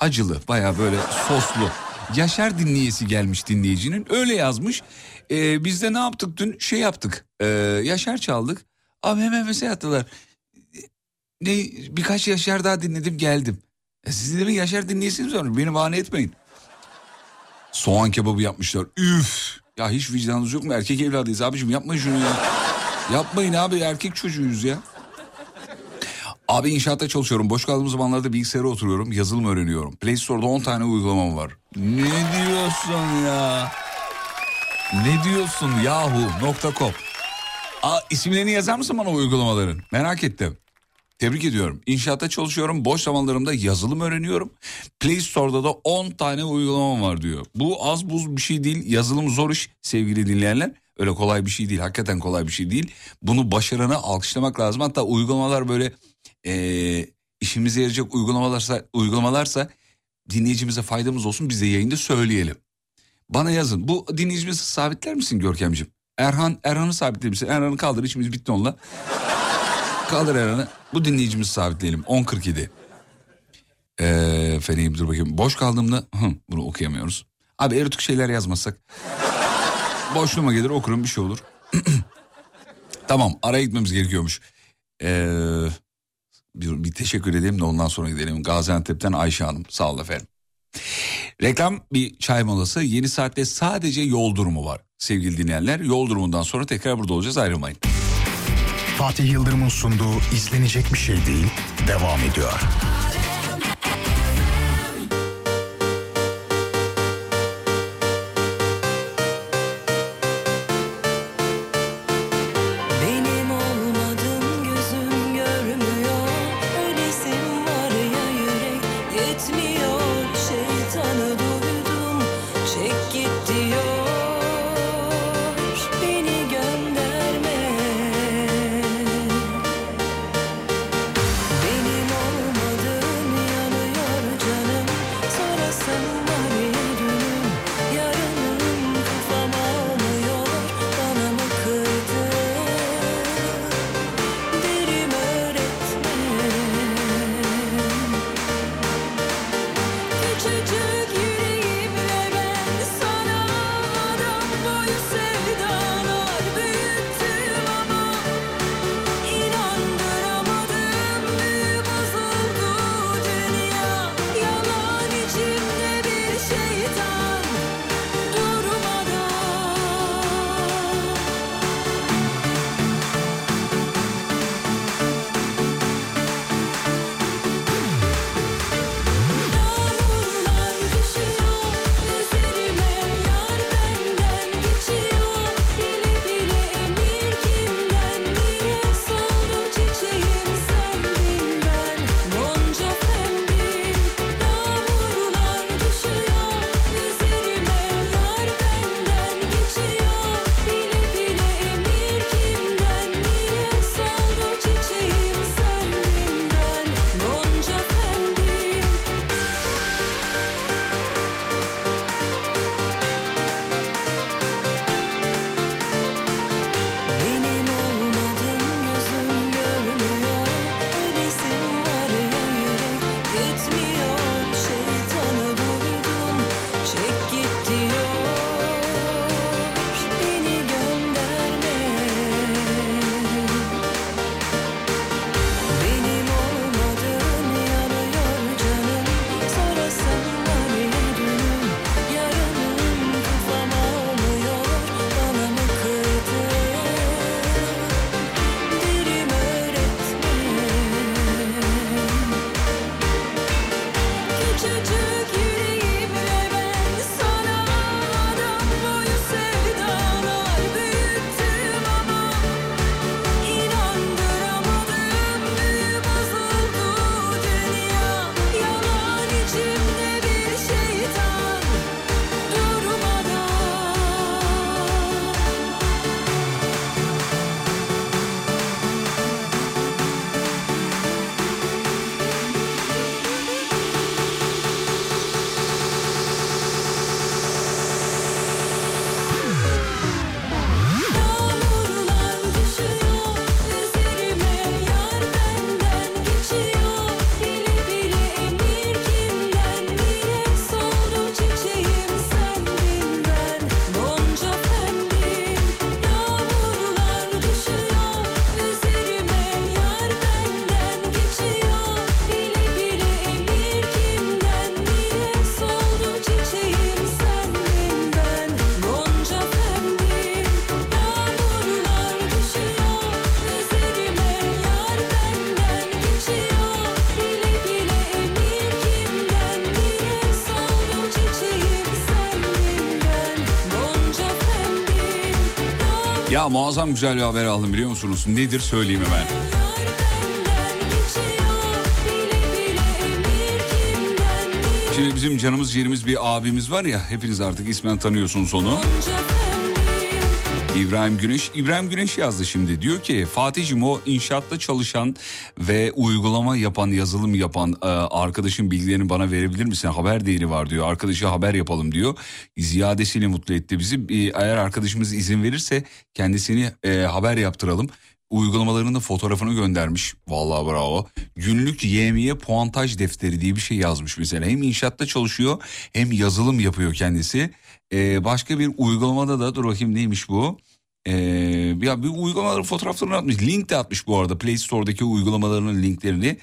Acılı baya böyle soslu. Yaşar dinleyesi gelmiş dinleyicinin öyle yazmış. Ee, biz de ne yaptık dün şey yaptık. Ee, Yaşar çaldık. Abi hemen mesaj attılar. Ne, birkaç Yaşar daha dinledim geldim. E siz de mi Yaşar dinleyesiniz onu beni bahane etmeyin. Soğan kebabı yapmışlar. Üf. Ya hiç vicdanınız yok mu? Erkek evladıyız abicim yapmayın şunu ya. Yapmayın abi erkek çocuğuyuz ya. Abi inşaatta çalışıyorum. Boş kaldığım zamanlarda bilgisayara oturuyorum. Yazılım öğreniyorum. Play Store'da 10 tane uygulamam var. Ne diyorsun ya? Ne diyorsun yahu.com Aa, isimlerini yazar mısın bana o uygulamaların? Merak ettim. Tebrik ediyorum. İnşaatta çalışıyorum. Boş zamanlarımda yazılım öğreniyorum. Play Store'da da 10 tane uygulamam var diyor. Bu az buz bir şey değil. Yazılım zor iş sevgili dinleyenler. Öyle kolay bir şey değil. Hakikaten kolay bir şey değil. Bunu başarana alkışlamak lazım. Hatta uygulamalar böyle eee, işimize yarayacak uygulamalarsa, uygulamalarsa dinleyicimize faydamız olsun. Biz de yayında söyleyelim. Bana yazın. Bu dinleyicimizi sabitler misin Görkemciğim? Erhan, Erhan'ı sabitler misin? Erhan'ı kaldır işimiz bitti onunla. Kaldır Erhan'ı. Bu dinleyicimizi sabitleyelim. 10.47. Ee, dur bakayım. Boş kaldığımda... Hı, bunu okuyamıyoruz. Abi erotik şeyler yazmasak. Boşluğuma gelir okurum bir şey olur. tamam araya gitmemiz gerekiyormuş. Ee, bir, bir teşekkür edeyim de ondan sonra gidelim. Gaziantep'ten Ayşe Hanım. Sağ ol efendim. Reklam bir çay molası. Yeni saatte sadece yol durumu var. Sevgili dinleyenler yol durumundan sonra tekrar burada olacağız ayrılmayın. Fatih Yıldırım'ın sunduğu izlenecek bir şey değil devam ediyor. Muazzam güzel bir haber aldım biliyor musunuz? Nedir söyleyeyim hemen. Şimdi bizim canımız yerimiz bir abimiz var ya hepiniz artık ismen tanıyorsunuz onu. İbrahim Güneş. İbrahim Güneş yazdı şimdi. Diyor ki Fatih'cim o inşaatta çalışan ve uygulama yapan, yazılım yapan e, arkadaşın bilgilerini bana verebilir misin? Haber değeri var diyor. Arkadaşı haber yapalım diyor. Ziyadesiyle mutlu etti bizi. E, Eğer arkadaşımız izin verirse kendisini e, haber yaptıralım. Uygulamalarının fotoğrafını göndermiş. Vallahi bravo. Günlük yemiye puantaj defteri diye bir şey yazmış mesela. Hem inşaatta çalışıyor hem yazılım yapıyor kendisi. Ee, başka bir uygulamada da dur bakayım neymiş bu? Ee, ya bir uygulamaların fotoğraflarını atmış. Link de atmış bu arada Play Store'daki uygulamalarının linklerini.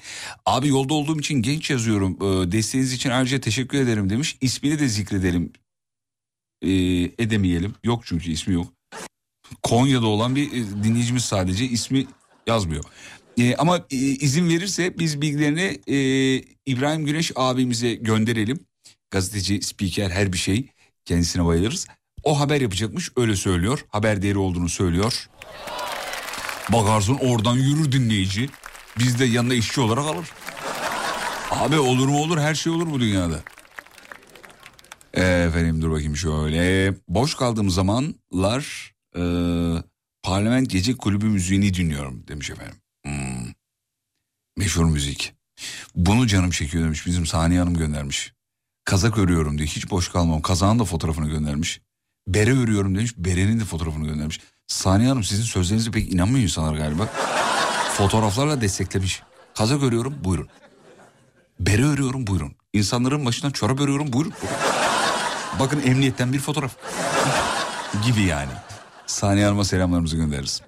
Abi yolda olduğum için genç yazıyorum. Ee, desteğiniz için ayrıca teşekkür ederim demiş. İsmini de zikredelim. Ee, edemeyelim. Yok çünkü ismi yok. Konya'da olan bir e, dinleyicimiz sadece ismi yazmıyor. Ee, ama e, izin verirse biz bilgilerini e, İbrahim Güneş abimize gönderelim. Gazeteci, spiker her bir şey kendisine bayılırız. O haber yapacakmış öyle söylüyor. Haber değeri olduğunu söylüyor. Bakarsın oradan yürür dinleyici. Biz de yanında işçi olarak alır. Abi olur mu olur her şey olur bu dünyada. Efendim dur bakayım şöyle. Boş kaldığım zamanlar e, parlament gece kulübü müziğini dinliyorum demiş efendim. Hmm. Meşhur müzik. Bunu canım çekiyor demiş bizim Saniye Hanım göndermiş. Kazak örüyorum diyor hiç boş kalmam. Kazağın da fotoğrafını göndermiş. Bere örüyorum demiş berenin de fotoğrafını göndermiş. Saniye Hanım sizin sözlerinize pek inanmıyor insanlar galiba. Fotoğraflarla desteklemiş. Kazak örüyorum buyurun. Bere örüyorum buyurun. İnsanların başından çorap örüyorum buyurun. Bakın emniyetten bir fotoğraf. Gibi yani. Saniye Hanım'a selamlarımızı göndeririz.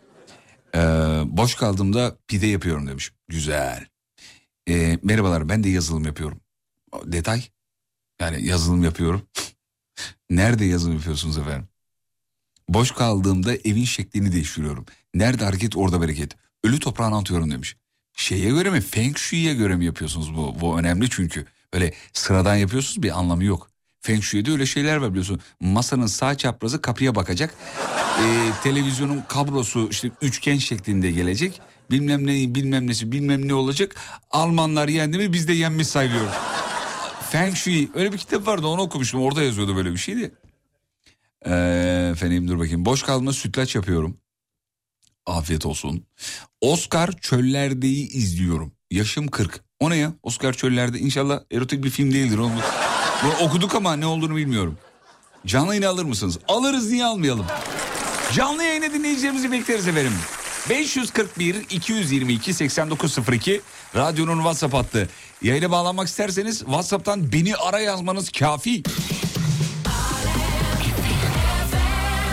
Ee, boş kaldığımda pide yapıyorum demiş. Güzel. Ee, merhabalar ben de yazılım yapıyorum. Detay? Yani yazılım yapıyorum. Nerede yazılım yapıyorsunuz efendim? Boş kaldığımda evin şeklini değiştiriyorum. Nerede hareket orada bereket. Ölü toprağını atıyorum demiş. Şeye göre mi? Feng Shui'ye göre mi yapıyorsunuz bu? Bu önemli çünkü. Öyle sıradan yapıyorsunuz bir anlamı yok. Feng Shui'de öyle şeyler var biliyorsun. Masanın sağ çaprazı kapıya bakacak. Ee, televizyonun kablosu işte üçgen şeklinde gelecek. Bilmem ne bilmem nesi bilmem ne olacak. Almanlar yendi mi biz de yenmiş sayılıyoruz. Feng Shui öyle bir kitap vardı onu okumuştum. Orada yazıyordu böyle bir şeydi. Ee, efendim dur bakayım. Boş kalma sütlaç yapıyorum. Afiyet olsun. Oscar Çöllerde'yi izliyorum. Yaşım 40. O ne ya? Oscar Çöller'de inşallah erotik bir film değildir. Onu, bunu okuduk ama ne olduğunu bilmiyorum. Canlı yayını alır mısınız? Alırız niye almayalım? Canlı yayını dinleyicilerimizi bekleriz efendim. 541 222 8902 radyonun WhatsApp hattı. Yayına bağlanmak isterseniz WhatsApp'tan beni ara yazmanız kafi.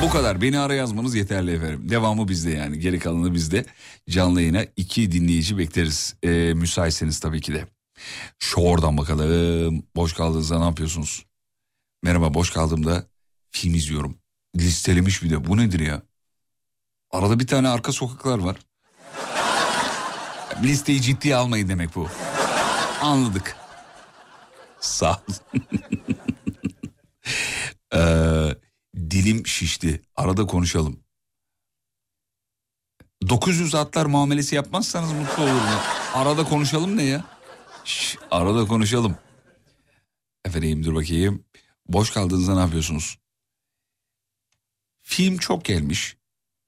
Bu kadar beni ara yazmanız yeterli efendim. Devamı bizde yani geri kalanı bizde. Canlı yayına iki dinleyici bekleriz. Ee, müsaitseniz tabii ki de. Şu oradan bakalım. Boş kaldığınızda ne yapıyorsunuz? Merhaba boş kaldığımda film izliyorum. Listelemiş bir de bu nedir ya? Arada bir tane arka sokaklar var. Listeyi ciddiye almayın demek bu. Anladık. Sağ ol. ee, dilim şişti. Arada konuşalım. 900 atlar muamelesi yapmazsanız mutlu olurum. Arada konuşalım ne ya? Şş, arada konuşalım. Efendim dur bakayım. Boş kaldığınızda ne yapıyorsunuz? Film çok gelmiş.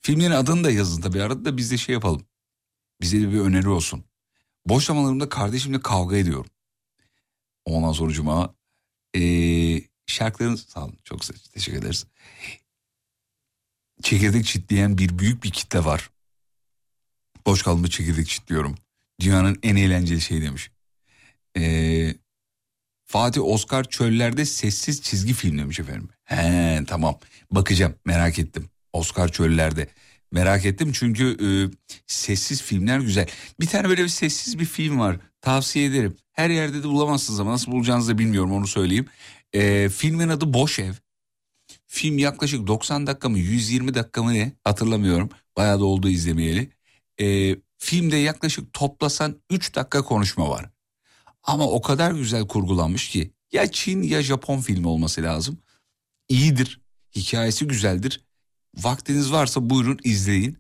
Filmin adını da yazın tabii arada da biz de şey yapalım. Bize de bir öneri olsun. Boş zamanlarımda kardeşimle kavga ediyorum. Ondan sonra cuma ee, şarkılarınız sağ olun çok teşekkür ederiz. Çekirdek çitleyen bir büyük bir kitle var. Boş kaldığımda çekirdek çitliyorum. Dünyanın en eğlenceli şeyi demiş. Ee, Fatih Oscar Çöller'de sessiz çizgi film demiş efendim. He tamam bakacağım merak ettim. Oscar Çöller'de. Merak ettim çünkü e, sessiz filmler güzel. Bir tane böyle bir sessiz bir film var. Tavsiye ederim. Her yerde de bulamazsınız ama nasıl bulacağınızı da bilmiyorum onu söyleyeyim. E, filmin adı Boş Ev. Film yaklaşık 90 dakika mı 120 dakika mı ne hatırlamıyorum. Bayağı da oldu izlemeyeli. E, filmde yaklaşık toplasan 3 dakika konuşma var. Ama o kadar güzel kurgulanmış ki ya Çin ya Japon filmi olması lazım. İyidir. Hikayesi güzeldir. Vaktiniz varsa buyurun izleyin.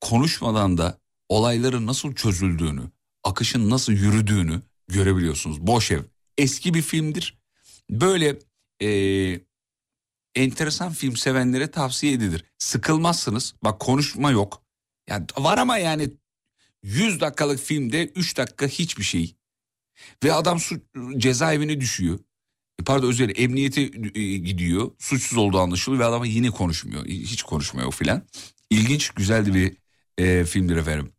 Konuşmadan da olayların nasıl çözüldüğünü, akışın nasıl yürüdüğünü görebiliyorsunuz. Boş ev. Eski bir filmdir. Böyle eee, enteresan film sevenlere tavsiye edilir. Sıkılmazsınız. Bak konuşma yok. Yani var ama yani 100 dakikalık filmde 3 dakika hiçbir şey. Ve adam su, cezaevine düşüyor. E, Pardon özür dilerim emniyete e, gidiyor. Suçsuz olduğu anlaşılıyor ve adam yine konuşmuyor. Hiç konuşmuyor filan. İlginç güzeldi bir e, filmdir efendim.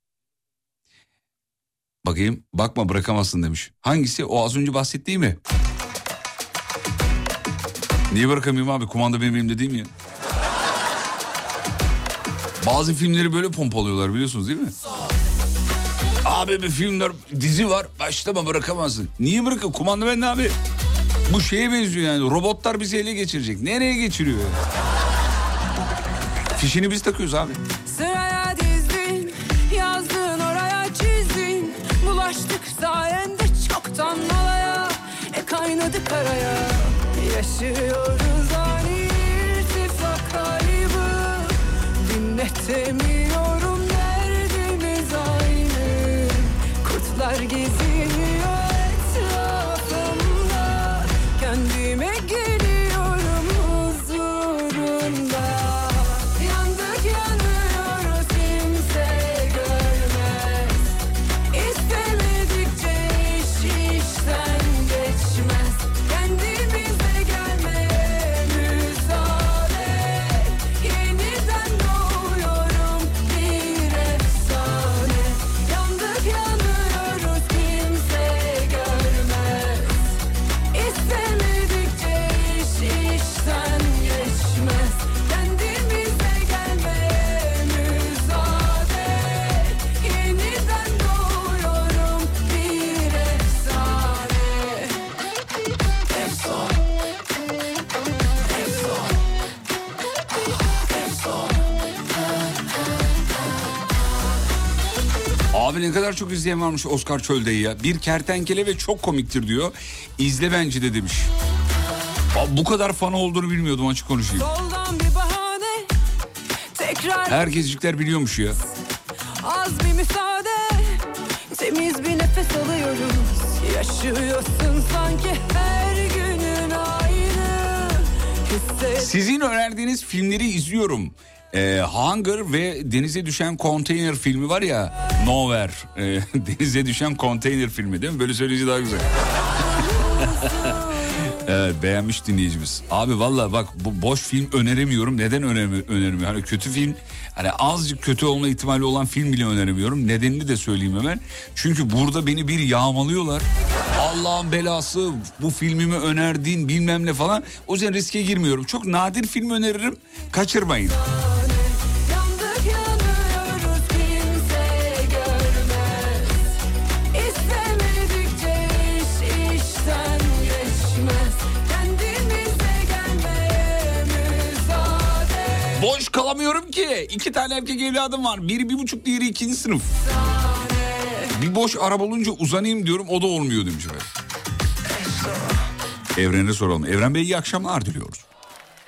Bakayım bakma bırakamazsın demiş. Hangisi o az önce bahsettiği mi? Niye bırakamayayım abi kumanda benim elimde değil mi ya? Bazı filmleri böyle pompalıyorlar biliyorsunuz değil mi? Abi bir filmler dizi var başlama bırakamazsın. Niye bırakın kumanda bende abi. Bu şeye benziyor yani robotlar bizi ele geçirecek. Nereye geçiriyor? ya? Fişini biz takıyoruz abi. Sıraya dizdin, yazdın oraya çizdin. Bulaştık sayende çoktan malaya, e kaynadı karaya. Yaşıyoruz ani irtifak kaybı. Dinletemiyorum derdimiz aynı. Kurtlar geziniyor kadar çok izleyen varmış Oscar Çölde'yi ya. Bir kertenkele ve çok komiktir diyor. İzle bence de demiş. Abi bu kadar fan olduğunu bilmiyordum açık konuşayım. Bahane. Tekrar Herkescikler biliyormuş ya. Az bir müsaade Temiz bir nefes alıyoruz Yaşıyorsun sanki her Sizin önerdiğiniz filmleri izliyorum. Ee, Hunger ve Denize Düşen Konteyner filmi var ya Nowhere. Ee, denize Düşen Konteyner filmi değil mi? Böyle söyleyince daha güzel. evet beğenmiş dinleyicimiz. Abi valla bak bu boş film öneremiyorum. Neden önermi önermiyorum? Hani kötü film hani azıcık kötü olma ihtimali olan film bile öneremiyorum. Nedenini de söyleyeyim hemen. Çünkü burada beni bir yağmalıyorlar. Allah'ın belası bu filmimi önerdin bilmem ne falan. O yüzden riske girmiyorum. Çok nadir film öneririm. Kaçırmayın. Boş kalamıyorum ki. İki tane erkek evladım var. Biri bir buçuk diğeri ikinci sınıf. Bir boş araba olunca uzanayım diyorum o da olmuyor demiş efendim. Evren'e soralım. Evren Bey iyi akşamlar diliyoruz.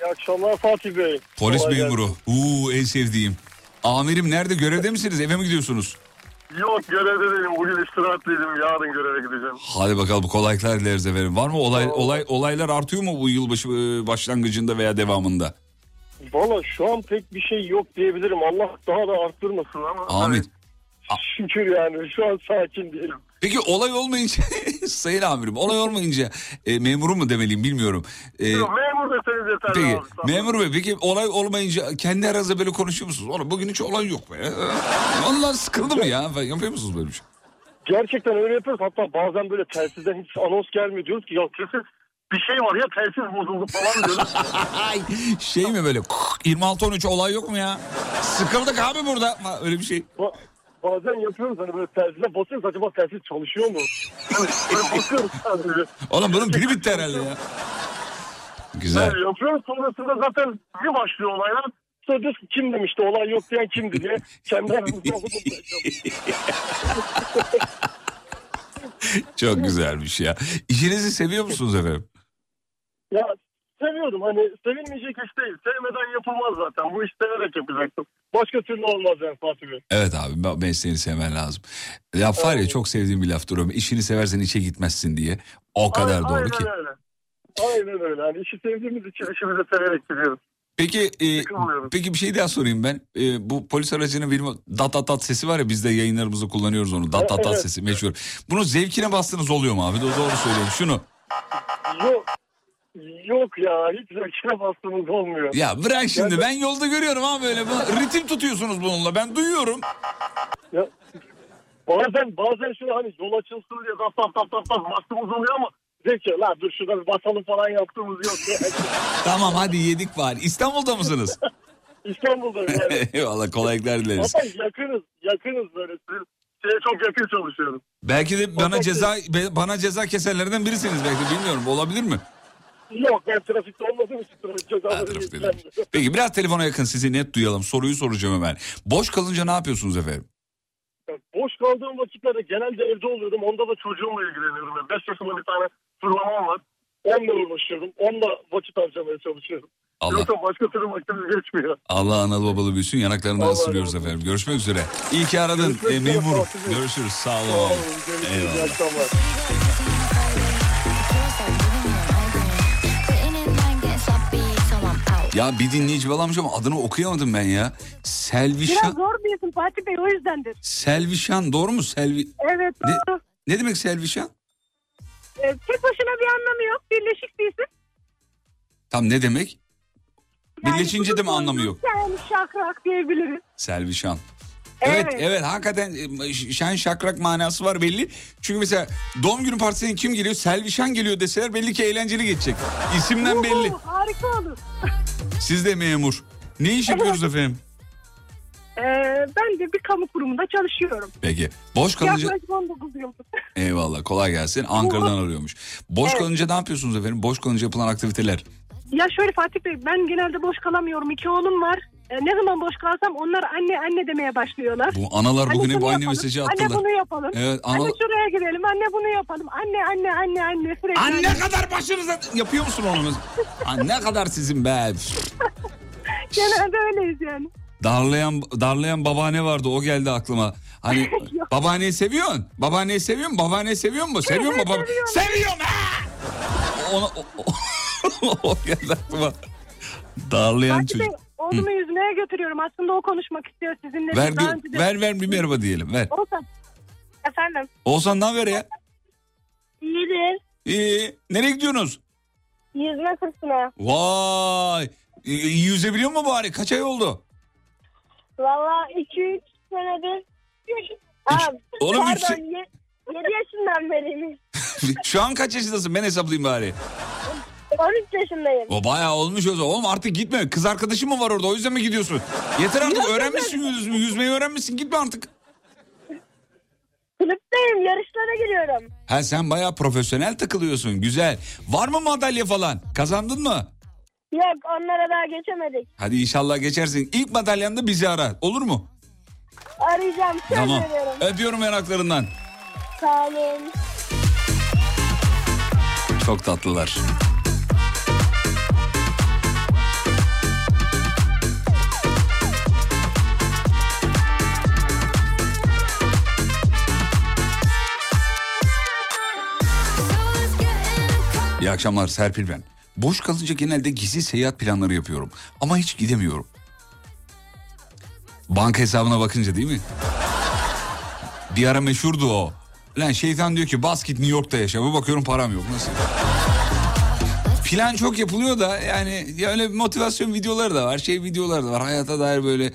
İyi akşamlar Fatih Bey. Polis Kolay memuru. Uuu en sevdiğim. Amirim nerede görevde misiniz eve mi gidiyorsunuz? Yok görevde değilim. Bugün istirahatliydim. Yarın göreve gideceğim. Hadi bakalım kolaylıklar dileriz efendim. Var mı olay, olay olaylar artıyor mu bu yılbaşı e, başlangıcında veya devamında? Valla şu an pek bir şey yok diyebilirim. Allah daha da arttırmasın ama. Amin. hani şükür yani şu an sakin diyelim. Peki olay olmayınca sayın amirim olay olmayınca e, memuru mu demeliyim bilmiyorum. E, Yok, memur deseniz yeterli Peki abi. Tamam. memur bey peki olay olmayınca kendi aranızda böyle konuşuyor musunuz? Oğlum bugün hiç olay yok be. Vallahi sıkıldım ya. falan. Yapıyor musunuz böyle bir şey? Gerçekten öyle yapıyoruz. Hatta bazen böyle telsizden hiç anons gelmiyor. Diyoruz ki ya kesin bir şey var ya telsiz bozuldu falan diyoruz. Ay, şey mi böyle 26-13 olay yok mu ya? Sıkıldık abi burada. Öyle bir şey. Ba- bazen yapıyoruz hani böyle telsizden basıyoruz acaba telsiz çalışıyor mu? Böyle bakıyoruz sadece. Oğlum bunun pili bitti herhalde ya. Güzel. Yani yapıyoruz sonrasında zaten bir başlıyor olaylar. Sonra diyoruz ki kim demişti olay yok diyen kimdi diye. Kendi aramızda. Çok güzelmiş ya. İşinizi seviyor musunuz efendim? Ya seviyordum. Hani sevilmeyecek iş değil. Sevmeden yapılmaz zaten. Bu iş severek yapacaksın. Başka türlü olmaz yani Fatih Bey. Evet abi mesleğini sevmen lazım. Ya var ya çok sevdiğim bir laftır o. İşini seversen işe gitmezsin diye. O kadar Aynen- doğru aynen ki. Öyle. Aynen öyle. Hani işi sevdiğimiz için işimizi severek gidiyoruz. Peki e, peki bir şey daha sorayım ben. E, bu polis aracının benim dat dat dat sesi var ya biz de yayınlarımızda kullanıyoruz onu. Dat dat dat sesi meşhur. Bunu zevkine bastınız oluyor mu abi? Do- Doğru söylüyorum. Şunu. Yok. Yok ya hiç zevkine bastığımız olmuyor. Ya bırak şimdi ben yolda görüyorum ha böyle. Bu- Ritim tutuyorsunuz bununla ben duyuyorum. Ya, bazen bazen şöyle hani yol açılsın diye tap tap tap tap tap bastığımız oluyor ama zevk ya la dur şurada bir basalım falan yaptığımız yok. Tamam hadi yedik var. İstanbul'da mısınız? İstanbul'da yani. Eyvallah kolaylıklar dileriz. Hatta yakınız yakınız böyle. Siz- Şeye çok yakın çalışıyorum. Belki de bana ceza bana ceza kesenlerden birisiniz belki bilmiyorum. Olabilir mi? Yok ben trafikte olmadığım için trafik cezaları. Peki biraz telefona yakın sizi net duyalım. Soruyu soracağım hemen. Boş kalınca ne yapıyorsunuz efendim? Boş kaldığım vakitlerde genelde evde oluyorum. Onda da çocuğumla ilgileniyorum. 5 yaşında bir tane fırlamam var. Onunla uğraşıyorum. Onunla vakit harcamaya çalışıyorum. Allah Yoksa başka türlü vaktimiz geçmiyor. Allah analı babalı büyüsün yanaklarından Allah ısırıyoruz olsun. efendim. Görüşmek üzere. İyi ki aradın Görüşmek e, memur. Görüşürüz. Sağ olun. Sağ olun. İyi Eyvallah. akşamlar. Ya bir dinleyici bağlamış ama adını okuyamadım ben ya. Biraz Selvişan. zor bir isim Fatih Bey o yüzdendir. Selvişan doğru mu? Selvi... Evet Ne, doğru. ne demek Selvişan? Ee, tek başına bir anlamı yok. Birleşik bir isim. Tam ne demek? Yani Birleşince de mi anlamı yok? Yani şakrak diyebiliriz. Selvişan. Evet, evet Evet. hakikaten e, şen şakrak manası var belli. Çünkü mesela doğum günü partisine kim geliyor? Selvişan geliyor deseler belli ki eğlenceli geçecek. İsimden belli. Uhu, harika olur. Siz de memur. Ne iş yapıyoruz efendim? Ee, ben de bir kamu kurumunda çalışıyorum. Peki. Boş kalınca... Yaklaşık 19 yıldır. Eyvallah kolay gelsin. Ankara'dan arıyormuş. Boş Evet. kalınca ne yapıyorsunuz efendim? Boş kalınca yapılan aktiviteler. Ya şöyle Fatih Bey ben genelde boş kalamıyorum. İki oğlum var. Ee, ne zaman boş kalsam onlar anne anne demeye başlıyorlar. Bu analar Anne bugün hep şunu aynı yapalım, mesajı Anne attılar. bunu yapalım. Evet, ana- Anne şuraya gidelim. Anne bunu yapalım. Anne anne anne anne sürekli. Anne kadar başınıza... Yapıyor musun onu? Anne kadar sizin be. Genelde öyleyiz yani. Darlayan darlayan babaanne vardı o geldi aklıma. Hani babaanneyi seviyorsun. Babaanneyi seviyor musun? Babaanneyi seviyor musun? Seviyor musun baba? seviyorum. Ha! Ona, o, o- o geldi aklıma. Darlayan Bey çocuk. Oğlumu yüzmeye götürüyorum. Aslında o konuşmak istiyor sizinle. Ver, bir, ver ver bir merhaba diyelim ver. Olsan. Efendim. Oğuzhan ne haber ya? İyidir. İyi. Nereye gidiyorsunuz? Yüzme kursuna. Vay. İyi, iyi yüzebiliyor mu bari? Kaç ay oldu? Valla 2-3 senedir. Aa, Oğlum pardon, yüksek- ye- 7 yaşından beriyim. Şu an kaç yaşındasın? Ben hesaplayayım bari. 13 yaşındayım. O bayağı olmuş o zaman. Oğlum artık gitme. Kız arkadaşın mı var orada? O yüzden mi gidiyorsun? Yeter artık öğrenmişsin yüzmeyi, yüzmeyi öğrenmişsin. Gitme artık. Kulüpteyim yarışlara giriyorum. Ha sen bayağı profesyonel takılıyorsun. Güzel. Var mı madalya falan? Kazandın mı? Yok onlara daha geçemedik. Hadi inşallah geçersin. İlk madalyanı da bizi ara. Olur mu? Arayacağım söz Tamam. veriyorum. Öpüyorum yanaklarından. Sağ olun. Çok tatlılar. İyi akşamlar Serpil ben. Boş kalınca genelde gizli seyahat planları yapıyorum. Ama hiç gidemiyorum. Banka hesabına bakınca değil mi? Bir ara meşhurdu o. Lan şeytan diyor ki bas git New York'ta yaşa. Bir bakıyorum param yok. Nasıl? Plan çok yapılıyor da yani ya öyle motivasyon videoları da var. Şey videoları da var. Hayata dair böyle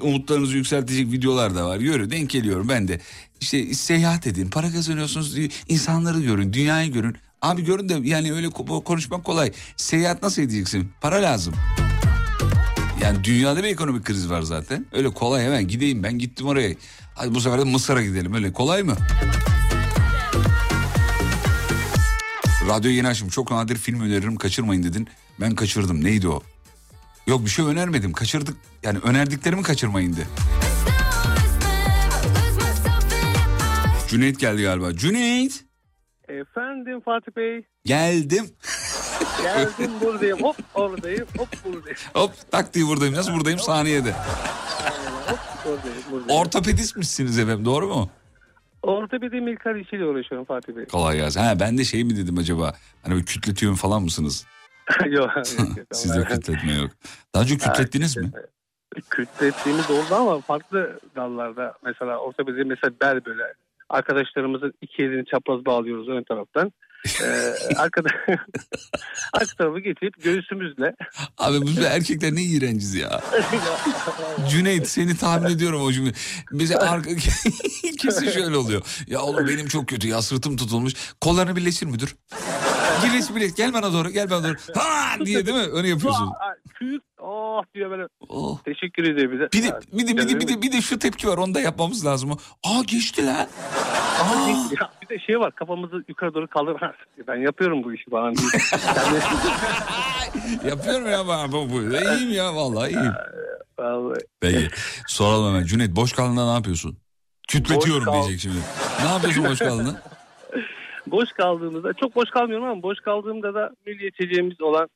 umutlarınızı yükseltecek videolar da var. Yürü denk geliyorum ben de. İşte seyahat edin. Para kazanıyorsunuz. insanları görün. Dünyayı görün. Abi görün de yani öyle ko- konuşmak kolay. Seyahat nasıl edeceksin? Para lazım. Yani dünyada bir ekonomik kriz var zaten. Öyle kolay hemen gideyim ben gittim oraya. Hadi bu sefer de Mısır'a gidelim. Öyle kolay mı? Radyo yeni açım. Çok nadir film öneririm kaçırmayın dedin. Ben kaçırdım. Neydi o? Yok bir şey önermedim. Kaçırdık. Yani önerdiklerimi kaçırmayın de. Cüneyt geldi galiba. Cüneyt. Efendim Fatih Bey. Geldim. Geldim buradayım hop oradayım hop buradayım. Hop tak diye buradayım. Nasıl buradayım? Saniyede. Hop buradayım buradayım. Ortopedistmişsiniz efendim doğru mu? Ortopedi milkar işiyle uğraşıyorum Fatih Bey. Kolay gelsin. Ha, ben de şey mi dedim acaba? Hani böyle kütletiyorum falan mısınız? yok. Sizde kütletme yok. Daha önce kütlettiniz mi? Kütlettiğimiz oldu ama farklı dallarda. Mesela ortopedi mesela bel böyle. Arkadaşlarımızın iki elini çapraz bağlıyoruz ön taraftan. Ee, arkada, arka tarafı getirip göğsümüzle. Abi de erkekler ne iğrenciz ya. Cüneyt seni tahmin ediyorum o cümle. Bize arka... kesin şöyle oluyor. Ya oğlum benim çok kötü ya sırtım tutulmuş. Kollarını birleştir müdür? Birleş birleş gel bana doğru gel bana doğru. Ha diye değil mi? Öyle yapıyorsun. Aa, Küt, oh diyor böyle. Oh. Teşekkür ediyor bize. Bir de, bir, de, bir, de, bir, de, bir de şu tepki var onu da yapmamız lazım. Aa geçti lan. Aa. Ya bir de şey var kafamızı yukarı doğru kaldır. Ben yapıyorum bu işi falan diye. Yapıyorum ya ben bu. bu. İyiyim ya vallahi iyiyim. vallahi. Peki soralım hemen. Cüneyt boş kaldığında ne yapıyorsun? Kütletiyorum Boş diyecek şimdi. Ne yapıyorsun boş kaldığında? Boş kaldığımızda çok boş kalmıyorum ama boş kaldığımda da milli içeceğimiz olan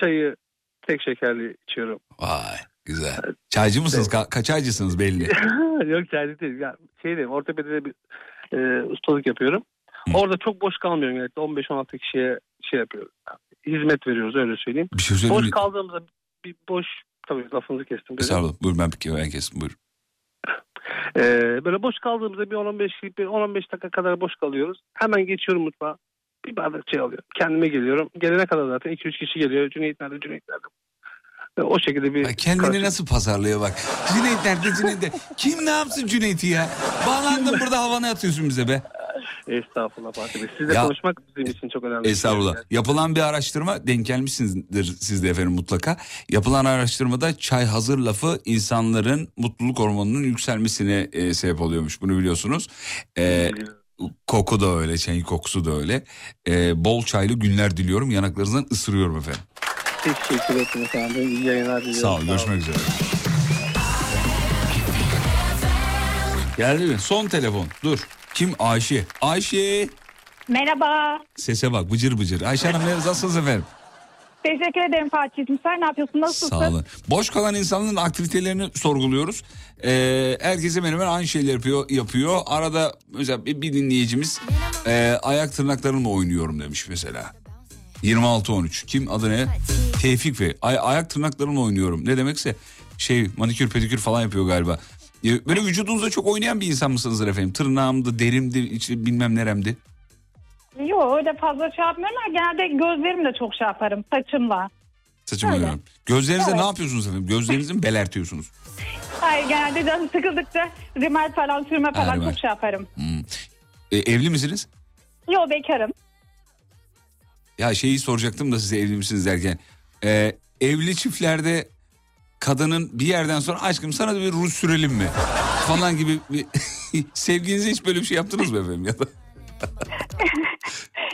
çayı tek şekerli içiyorum. Vay güzel. Çaycı mısınız? Ka- kaç aycısınız belli. Yok çaylık değil. Ya, şey diyeyim ortopedide bir e, ustalık yapıyorum. Orada çok boş kalmıyorum. Yani 15-16 kişiye şey yapıyorum. Hizmet veriyoruz öyle söyleyeyim. Bir şey söyleyeyim Boş mi? kaldığımızda bir boş tabii lafınızı kestim. dedim. Estağfurullah. Buyurun ben, ben kestim buyurun. Ee, böyle boş kaldığımızda bir 10-15 bir 10-15 dakika kadar boş kalıyoruz. Hemen geçiyorum mutfağa. Bir bardak çay alıyorum. Kendime geliyorum. Gelene kadar zaten 2-3 kişi geliyor. Cüneyt nerede? Cüneyt nerede? O şekilde bir... Ay, Kendini nasıl pazarlıyor bak. Cüneyt nerede Cüneyt nerede? Kim ne yapsın Cüneyt'i ya? Bağlandın burada havana atıyorsun bize be. Estağfurullah Fatih Bey. Sizle Ya- konuşmak bizim için çok önemli. Estağfurullah. Yapılan bir araştırma denk gelmişsinizdir siz de efendim mutlaka. Yapılan araştırmada çay hazır lafı insanların mutluluk hormonunun yükselmesine e, sebep oluyormuş. Bunu biliyorsunuz. E, koku da öyle, çayın kokusu da öyle. E, bol çaylı günler diliyorum. Yanaklarınızdan ısırıyorum efendim. Teşekkür ederim efendim. İyi yayınlar diliyorum. Sağ olun. Görüşmek üzere. Geldi mi? Son telefon. Dur. Kim? Ayşe. Ayşe. Merhaba. Sese bak bıcır bıcır. Ayşe Hanım nasılsınız efendim? Teşekkür ederim Fatih'im. Sen ne yapıyorsun? Nasılsın? Sağ olun. Boş kalan insanların aktivitelerini sorguluyoruz. Ee, herkes hemen hemen aynı şeyler yapıyor. yapıyor. Arada mesela bir, bir dinleyicimiz e, ayak tırnaklarımla oynuyorum demiş mesela. 26-13. Kim adı ne? Tevfik Bey. Ay, ayak tırnaklarımla oynuyorum. Ne demekse şey manikür pedikür falan yapıyor galiba. Böyle vücudunuzda çok oynayan bir insan mısınızdır efendim? Tırnağımdı, derimdi, işte bilmem neremdi. Yok öyle fazla şey yapmıyorum ama genelde gözlerimle çok şey yaparım. Saçımla. Saçımı Öyle. Gözlerinizde Evet. ne yapıyorsunuz efendim? Gözlerinizi mi belertiyorsunuz? Hayır genelde canım sıkıldıkça rimel falan sürme falan Ha, rimel. çok şey yaparım. E, evli misiniz? Yok bekarım. Ya şeyi soracaktım da size evli misiniz derken. Ee, evli çiftlerde kadının bir yerden sonra aşkım sana da bir ruj sürelim mi? Falan gibi bir... Sevginize hiç böyle bir şey yaptınız mı efendim ya da?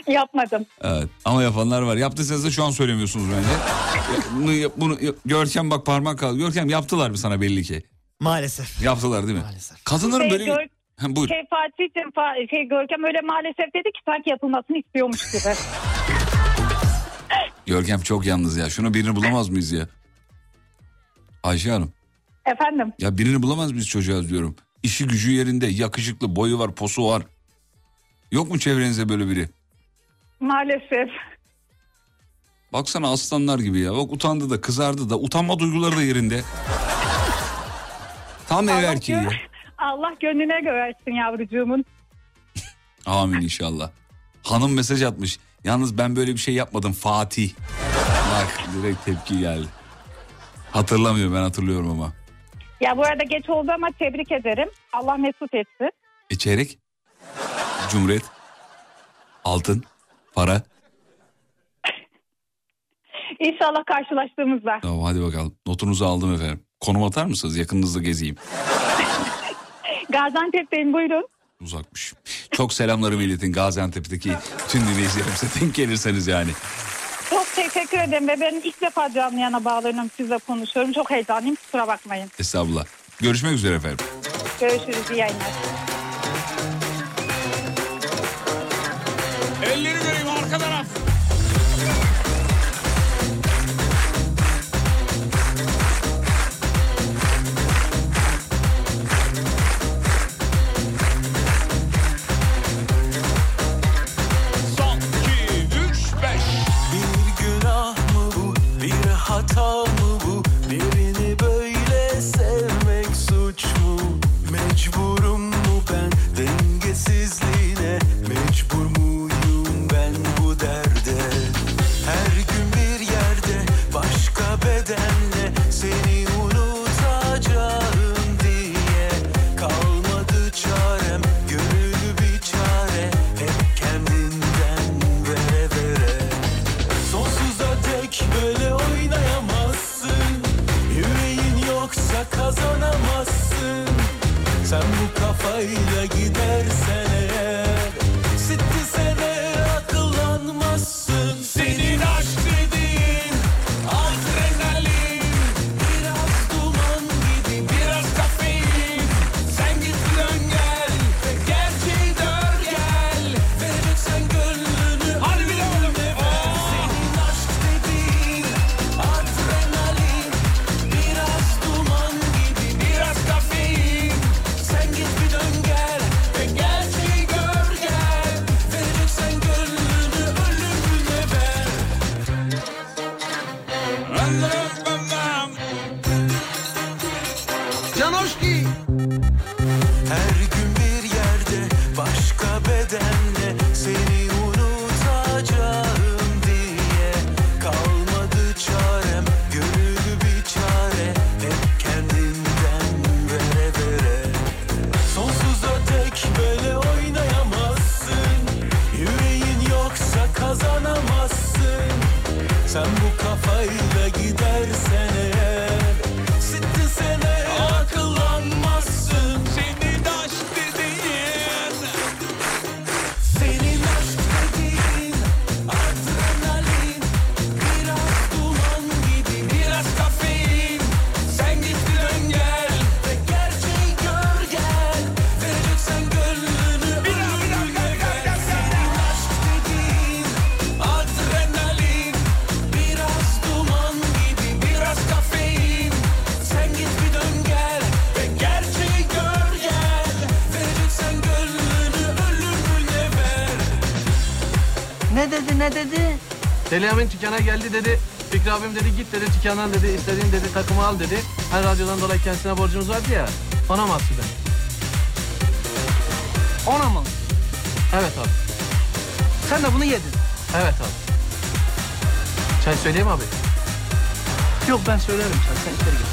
Yapmadım. Evet ama yapanlar var. Yaptıysanız da şu an söylemiyorsunuz bence. bunu, bunu Görkem bak parmak kaldı. Görkem yaptılar mı sana belli ki? Maalesef. Yaptılar değil mi? Maalesef. Kadınların Şey, böyle bir... Gör- Ha, buyur. Şey Fatih'im Fa- şey Görkem öyle maalesef dedi ki sanki yapılmasını istiyormuş gibi. Görkem çok yalnız ya. Şunu birini bulamaz mıyız ya? Ayşe Hanım. Efendim Ya birini bulamaz mıyız çocuğa diyorum. İşi gücü yerinde, yakışıklı, boyu var, posu var. Yok mu çevrenizde böyle biri? maalesef. Baksana aslanlar gibi ya. Bak utandı da, kızardı da, utanma duyguları da yerinde. Tam ev erkeği gö- Allah gönlüne göversin yavrucuğumun. Amin inşallah. Hanım mesaj atmış. Yalnız ben böyle bir şey yapmadım Fatih. Bak direkt tepki geldi. Hatırlamıyor ben hatırlıyorum ama. Ya bu arada geç oldu ama tebrik ederim. Allah mesut etsin. E çeyrek? Cumhuriyet? Altın? Para? İnşallah karşılaştığımızda. Tamam hadi bakalım. Notunuzu aldım efendim. Konum atar mısınız? Yakınınızda gezeyim. Gaziantep'teyim buyurun. Uzakmış. Çok selamlarımı iletin Gaziantep'teki tüm dinleyicilerimize denk gelirseniz yani. Çok teşekkür ederim ve ben ilk defa canlı yana bağlanıyorum sizle konuşuyorum. Çok heyecanlıyım kusura bakmayın. Estağfurullah. Görüşmek üzere efendim. Görüşürüz iyi yayınlar. Selami dükkana geldi dedi. Fikri abim dedi git dedi dükkandan dedi istediğin dedi takımı al dedi. Her radyodan dolayı kendisine borcumuz vardı ya. Ona mı aslında? Ona mı? Evet abi. Sen de bunu yedin. Evet abi. Çay söyleyeyim abi? Yok ben söylerim sen. Sen içeri git.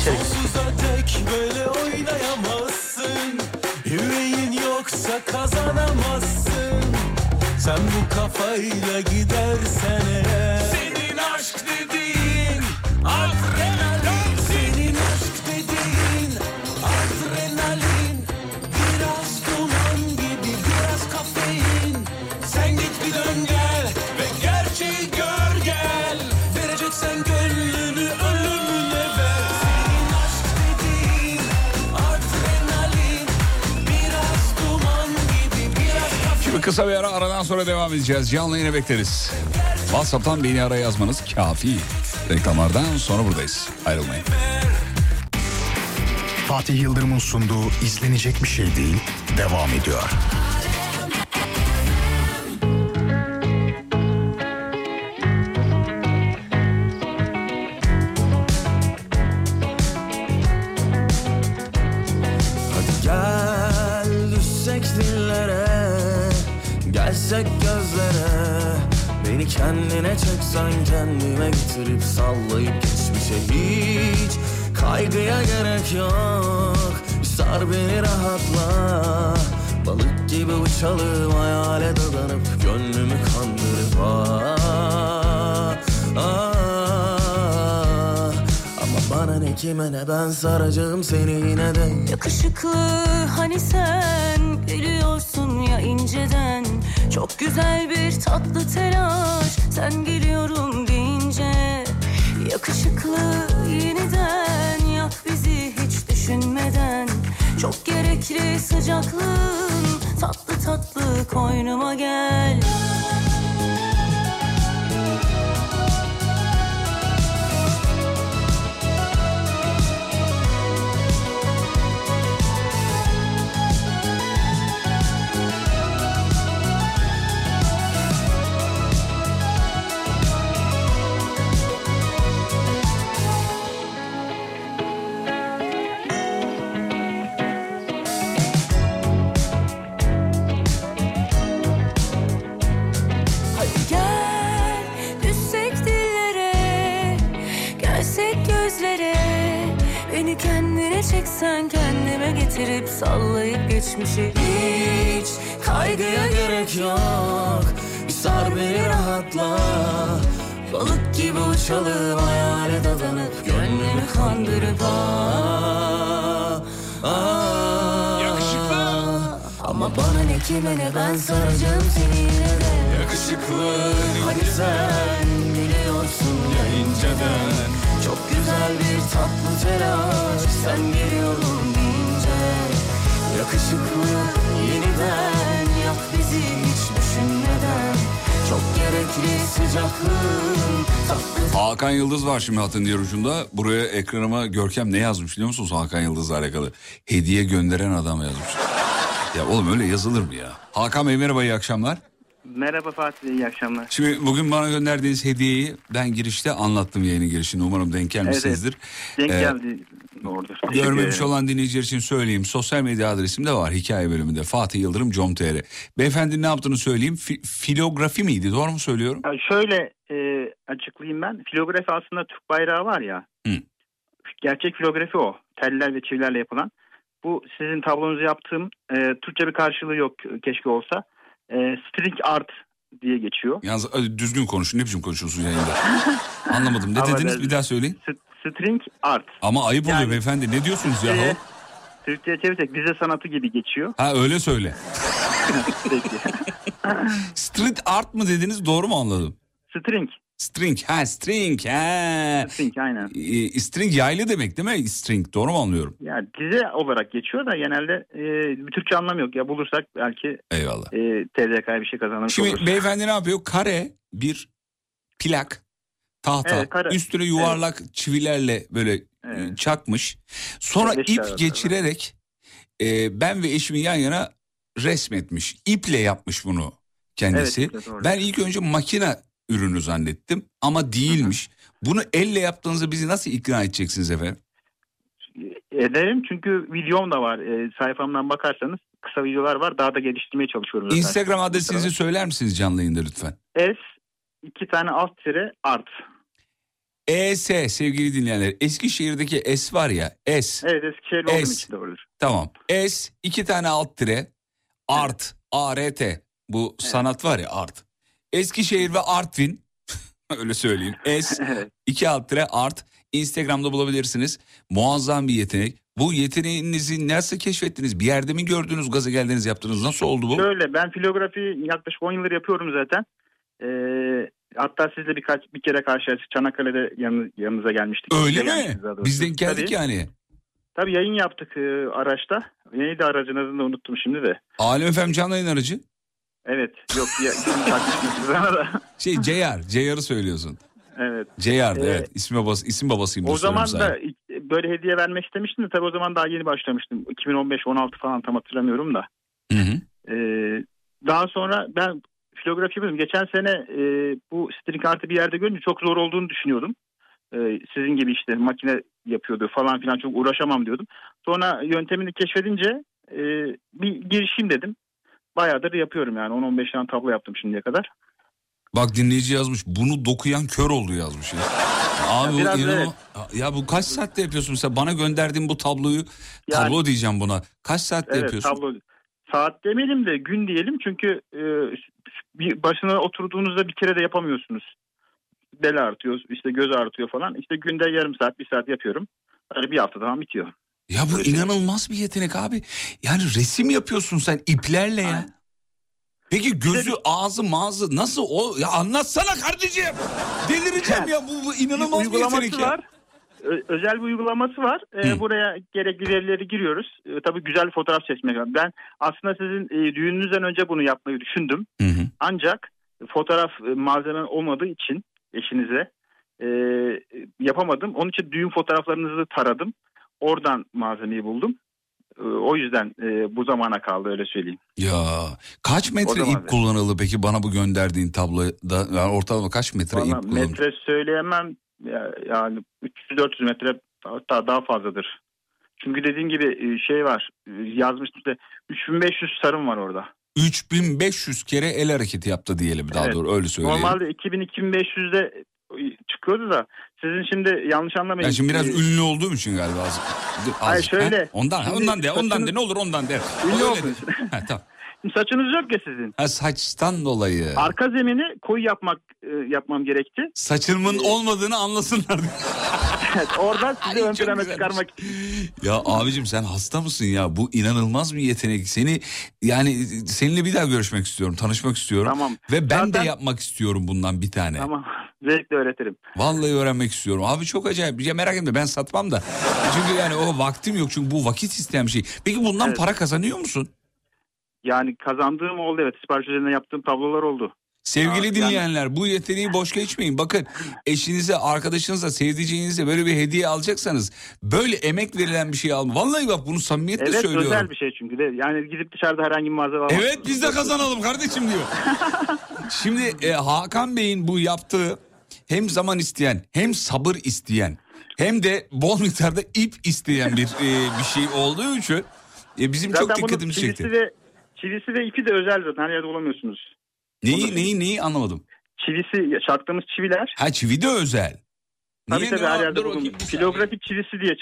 İçeri git. Sonsuza dek böyle oynayamazsın Yüreğin yoksa kazanamazsın Sen bu kafayla gidersen eğer kısa bir ara aradan sonra devam edeceğiz. Canlı yine bekleriz. WhatsApp'tan beni ara yazmanız kafi. Reklamlardan sonra buradayız. Ayrılmayın. Fatih Yıldırım'ın sunduğu izlenecek bir şey değil devam ediyor. Getirip sallayıp geçmişe hiç Kaygıya gerek yok. Sar beni rahatla. Balık gibi uçalım hayale dadanıp Gönlümü kandırıp ah, ah. Ama bana ne kime ne ben saracağım seni yine de. Yakışıklı hani sen geliyorsun ya inceden. Çok güzel bir tatlı telaş sen geliyorum Yakışıklı yeniden yak bizi hiç düşünmeden. Çok gerekli sıcaklığın tatlı tatlı koynuma gel çeksen kendime getirip sallayıp geçmişi. Hiç Kaygıya gerek yok. Bir sar beni rahatla. Balık gibi uçalım hayale dadanıp Gönlümü kandırıp ah, ah. Ama bana ne kime ne ben saracağım seni yine de. Yakışıklı. Hani sen biliyorsun ya Çok güzel bir tatlı telaş Sen geliyorum deyince Yakışıklı yeniden yak bizi hiç düşünmeden Çok Hakan Yıldız var şimdi hatın diğer ucunda. Buraya ekranıma Görkem ne yazmış biliyor musunuz Hakan Yıldız'la alakalı? Hediye gönderen adam yazmış. Ya oğlum öyle yazılır mı ya? Hakan Bey merhaba iyi akşamlar. Merhaba Fatih, iyi akşamlar. Şimdi bugün bana gönderdiğiniz hediyeyi ben girişte anlattım yayının girişinde. Umarım denk gelmişsinizdir. Denk Ee, geldi. Doğrudur. Teşekkür Görmemiş olan dinleyiciler için söyleyeyim. Sosyal medya adresim de var hikaye bölümünde. Fatih Yıldırım com.tr. Beyefendi ne yaptığını söyleyeyim. Fi- filografi miydi? Doğru mu söylüyorum? Ya şöyle e, açıklayayım ben. Filografi aslında Türk bayrağı var ya. Hı. Gerçek filografi o. Teller ve çivilerle yapılan. Bu sizin tablonuzu yaptığım e, Türkçe bir karşılığı yok keşke olsa. E, string art diye geçiyor. Yalnız e, düzgün konuşun. Ne biçim konuşuyorsun yayında? Anlamadım. Ne Ama dediniz? ben- Bir daha söyleyin. String art. Ama ayıp oluyor Yani- beyefendi. Ne diyorsunuz ya? Ee, Türkçe'ye çevirsek dize sanatı gibi geçiyor. Ha öyle söyle. Street art mı dediniz? Doğru mu anladım? String. String. Ha string. Ha. String aynen. E, string yaylı demek değil mi? String. Doğru mu anlıyorum? Yani dize olarak geçiyor da genelde e, bir Türkçe anlamı yok. Ya bulursak belki Eyvallah. e, TDK'ya bir şey kazanırız. Şimdi olur. beyefendi ne yapıyor? Kare bir plak tahta Evet, kare. üstüne yuvarlak çivilerle böyle e, çakmış. Sonra Evet, ip evet. geçirerek e, ben ve eşimi yan yana resmetmiş. İple yapmış bunu kendisi. Evet, ben ilk önce makine ürünü zannettim ama değilmiş. Bunu elle yaptığınızda bizi nasıl ikna edeceksiniz efendim? Ederim çünkü videom da var. E, sayfamdan bakarsanız kısa videolar var. Daha da geliştirmeye çalışıyorum. zaten. Instagram adresinizi söyler misiniz canlı yayında lütfen? S iki tane alt tire art. ES sevgili dinleyenler. Eskişehir'deki S var ya S. Evet Eskişehirli olduğum için olur. Tamam. S iki tane alt tire art ART bu sanat var ya art. Eskişehir ve Artvin öyle söyleyeyim. S iki alt tire art Instagram'da bulabilirsiniz. Muazzam bir yetenek. Bu yeteneğinizi nasıl keşfettiniz? Bir yerde mi gördünüz gaza geldiniz yaptınız? Nasıl oldu bu? Şöyle ben filografi yaklaşık 10 yıldır yapıyorum zaten. Ee, hatta sizle birkaç bir kere karşılaştık. Çanakkale'de yanı, yanınıza gelmiştik. Öyle mi? Biz denk geldik Tabii. yani. Tabii yayın yaptık e, araçta. Neydi aracın adını unuttum şimdi de. Alem FM canlı yayın aracı. Evet yok ya. Şey CR. CR'ı söylüyorsun. Evet. CR'dı Ee, evet. İsim babası, isim babasıyım. O zaman sana. da e, böyle hediye vermek istemiştim de tabii o zaman daha yeni başlamıştım. 2015-16 falan tam hatırlamıyorum da. Hı hı. Ee, daha sonra ben filografi yapıyordum. Geçen sene e, bu string artı bir yerde görünce çok zor olduğunu düşünüyordum. Ee, sizin gibi işte makine yapıyordu falan filan çok uğraşamam diyordum. Sonra yöntemini keşfedince e, bir girişim dedim. Bayağıdır yapıyorum yani 10-15 tane tablo yaptım şimdiye kadar. Bak dinleyici yazmış. Bunu dokuyan kör oldu yazmış ya. Abi Ya biraz bu evet. ya bu kaç saatte yapıyorsun mesela bana gönderdiğin bu tabloyu tablo diyeceğim buna. Kaç saatte Evet yapıyorsun? tablo. Saat demeyelim de gün diyelim çünkü e, bir başına oturduğunuzda bir kere de yapamıyorsunuz. Bel artıyor, işte göz artıyor falan. İşte günde yarım saat, bir saat yapıyorum. Öyle bir hafta tamam bitiyor. Ya bu inanılmaz bir yetenek abi. Yani resim yapıyorsun sen iplerle ya. Peki gözü, ağzı, mağazı nasıl o? Ya anlatsana kardeşim. Delireceğim ya bu, bu inanılmaz bir yetenek ya. var. Özel bir uygulaması var. Ee, Hı. buraya gerekli verileri giriyoruz. Ee, tabii güzel fotoğraf seçmek. Ben aslında sizin e, düğününüzden önce bunu yapmayı düşündüm. Ancak fotoğraf e, malzemen olmadığı için eşinize e, yapamadım. Onun için düğün fotoğraflarınızı taradım. Oradan malzemeyi buldum. E, o yüzden e, bu zamana kaldı öyle söyleyeyim. Ya kaç metre ip kullanıldı peki bana bu gönderdiğin tabloda? Yani ortalama kaç metre Valla ip kullanıldı? metre söyleyemem Ya- yani 300-400 metre hatta daha fazladır. Çünkü dediğim gibi e, şey var yazmıştım işte 3500 sarım var orada. 3500 kere el hareketi yaptı diyelim daha Evet. doğru öyle söyleyelim. Normalde 2000-2500'de çıkıyordu da sizin şimdi yanlış anlamayın. Ben şimdi biraz Ee, ünlü olduğum için galiba. Az, Hayır, şöyle, ha? Ondan, şimdi ondan de, ondan saçınız- de ne olur ondan de. Ünlü de. Ha, tamam. Saçınız yok ya sizin. Ha, saçtan dolayı. Arka zemini koyu yapmak e, yapmam gerekti. Saçımın olmadığını anlasınlar. Evet, oradan sizi ön plana çıkarmak ya abicim sen hasta mısın ya? Bu inanılmaz bir yetenek. Seni yani seninle bir daha görüşmek istiyorum, tanışmak istiyorum. Tamam. Ve ben de Zaten- yapmak istiyorum bundan bir tane. Tamam. Zevkle öğretirim. Vallahi öğrenmek istiyorum. Abi çok acayip. Ya merak etme ben satmam da. Çünkü yani o vaktim yok. Çünkü bu vakit isteyen bir şey. Peki bundan para kazanıyor musun? Yani kazandığım oldu evet. Sipariş üzerine yaptığım tablolar oldu. Sevgili yani- dinleyenler bu yeteneği boş geçmeyin. Bakın eşinize, arkadaşınıza, sevdiceğinize böyle bir hediye alacaksanız böyle emek verilen bir şey alın. Vallahi bak bunu samimiyetle Evet söylüyorum. özel bir şey çünkü de. Yani gidip dışarıda herhangi bir malzeme alamazsınız. Evet biz de kazanalım kardeşim diyor. Şimdi e, Hakan Bey'in bu yaptığı hem zaman isteyen hem sabır isteyen hem de bol miktarda ip isteyen bir e, bir şey olduğu için e, bizim çok Zaten bunun dikkatimizi çivisi çekti. Ve, çivisi ve ipi de özel zaten. Her yerde bulamıyorsunuz. Neyi neyi neyi anlamadım. Çivisi, çaktığımız çiviler. Ha çivi de özel. Tabii Niye tabii her yerde saniye. Filografi çivisi diye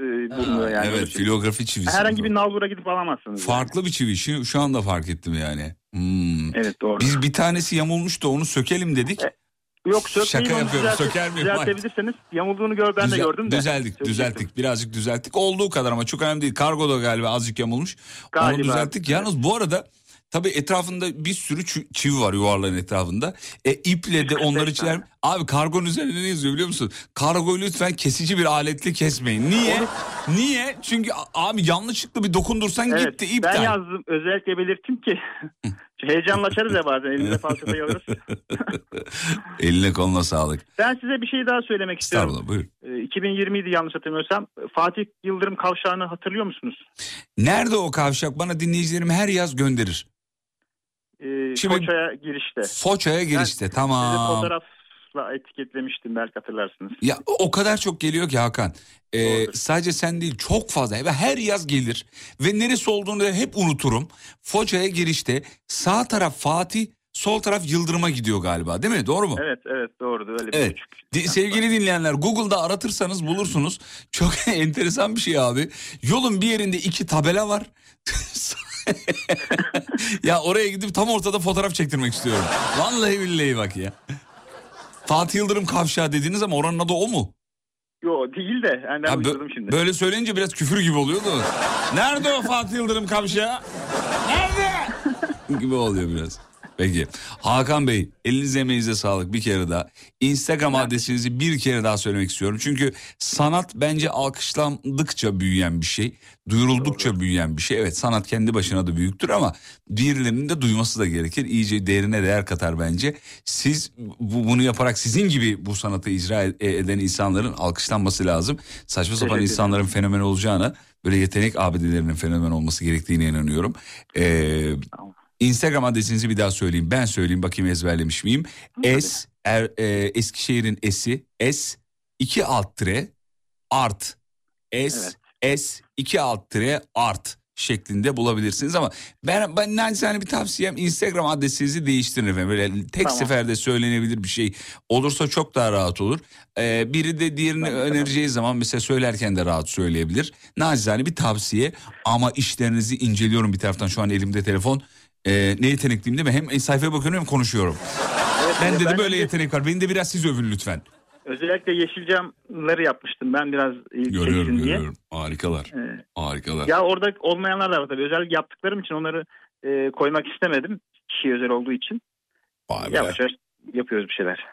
e, bulunuyor yani. evet filografi çivisi. Herhangi bir nalbura gidip alamazsınız. Farklı bir çivi. Şu, şu anda fark ettim yani. Hmm. Evet doğru. Biz bir tanesi yamulmuştu onu sökelim dedik. Yok sökmeyin Şaka onu yapıyorum düzelte- söker miyim? Düzeltebilirseniz yamulduğunu gör ben de Düzel- gördüm de. Düzeldik düzelttik birazcık düzelttik. Olduğu kadar ama çok önemli değil. Kargo da galiba azıcık yamulmuş. Onu Galiba. düzelttik. Yalnız bu arada tabii etrafında bir sürü çivi var yuvarlağın etrafında. E iple de onları çizer. Abi kargonun üzerinde ne yazıyor biliyor musun? Kargoyu lütfen kesici bir aletle kesmeyin. Niye? Niye? Çünkü abi yanlışlıkla bir dokundursan Evet, gitti iptal. ben yazdım özellikle belirttim ki heyecanla açarız ya bazen elimize falçatayı alırız. Eline koluna sağlık. Ben size bir şey daha söylemek istiyorum. Estağfurullah buyur. Ee, 2020 idi yanlış hatırlamıyorsam. Fatih Yıldırım kavşağını hatırlıyor musunuz? Nerede o kavşak? Bana dinleyicilerim her yaz gönderir. Ee, Şimdi- Foça'ya girişte. Foça'ya girişte Sizi tamam. fotoğrafla etiketlemiştim belki hatırlarsınız. Ya o kadar çok geliyor ki Hakan. Ee, sadece sen değil çok fazla ve her yaz gelir ve neresi olduğunu da hep unuturum. Foça'ya girişte sağ taraf Fatih, sol taraf Yıldırım'a gidiyor galiba değil mi? Doğru mu? Evet evet doğrudu öyle bir Evet. Di- sevgili dinleyenler Google'da aratırsanız bulursunuz. Çok enteresan bir şey abi. Yolun bir yerinde iki tabela var. ya oraya gidip tam ortada fotoğraf çektirmek istiyorum. Vallahi billahi bak ya. Fatih Yıldırım kavşağı dediniz ama oranın adı o mu? Yo değil de yani ben Ha, bö- şimdi. Böyle söyleyince biraz küfür gibi oluyordu. Nerede o Fatih Yıldırım kavşağı? Nerede? gibi oluyor biraz. Peki. Hakan Bey elinize emeğinize sağlık bir kere daha. Instagram adresinizi bir kere daha söylemek istiyorum. Çünkü sanat bence alkışlandıkça büyüyen bir şey. Duyuruldukça büyüyen bir şey. Evet sanat kendi başına da büyüktür ama birilerinin de duyması da gerekir. İyice değerine değer katar bence. Siz bu, bunu yaparak sizin gibi bu sanatı icra e- eden insanların alkışlanması lazım. Saçma sapan Teşekkür insanların fenomen olacağına böyle yetenek abidelerinin fenomen olması gerektiğine inanıyorum. Ee, Instagram adresinizi bir daha söyleyeyim. Ben söyleyeyim bakayım ezberlemiş miyim? S er, e, Eskişehir'in S'i S 2 alt tire art S S 2 alt tire art şeklinde bulabilirsiniz ama ben ben naçizane bir tavsiyem Instagram adresinizi değiştirin efendim. Böyle tek Tamam. seferde söylenebilir bir şey olursa çok daha rahat olur. Ee, biri de diğerini önereceği zaman mesela söylerken de rahat söyleyebilir. Naçizane bir tavsiye ama işlerinizi inceliyorum bir taraftan şu an elimde telefon. Ee, ne yetenekliyim değil mi? Hem sayfaya bakıyorum hem konuşuyorum. De ben böyle de- yetenek var. Beni de biraz siz övün lütfen. Özellikle yeşil camları yapmıştım ben biraz e, Görüyorum diye. görüyorum. Harikalar. Ee, Harikalar. Ya orada olmayanlar da var tabii. Özellikle yaptıklarım için onları e, koymak istemedim. Kişiye özel olduğu için. Vay be. Yavaş yavaş yapıyoruz bir şeyler.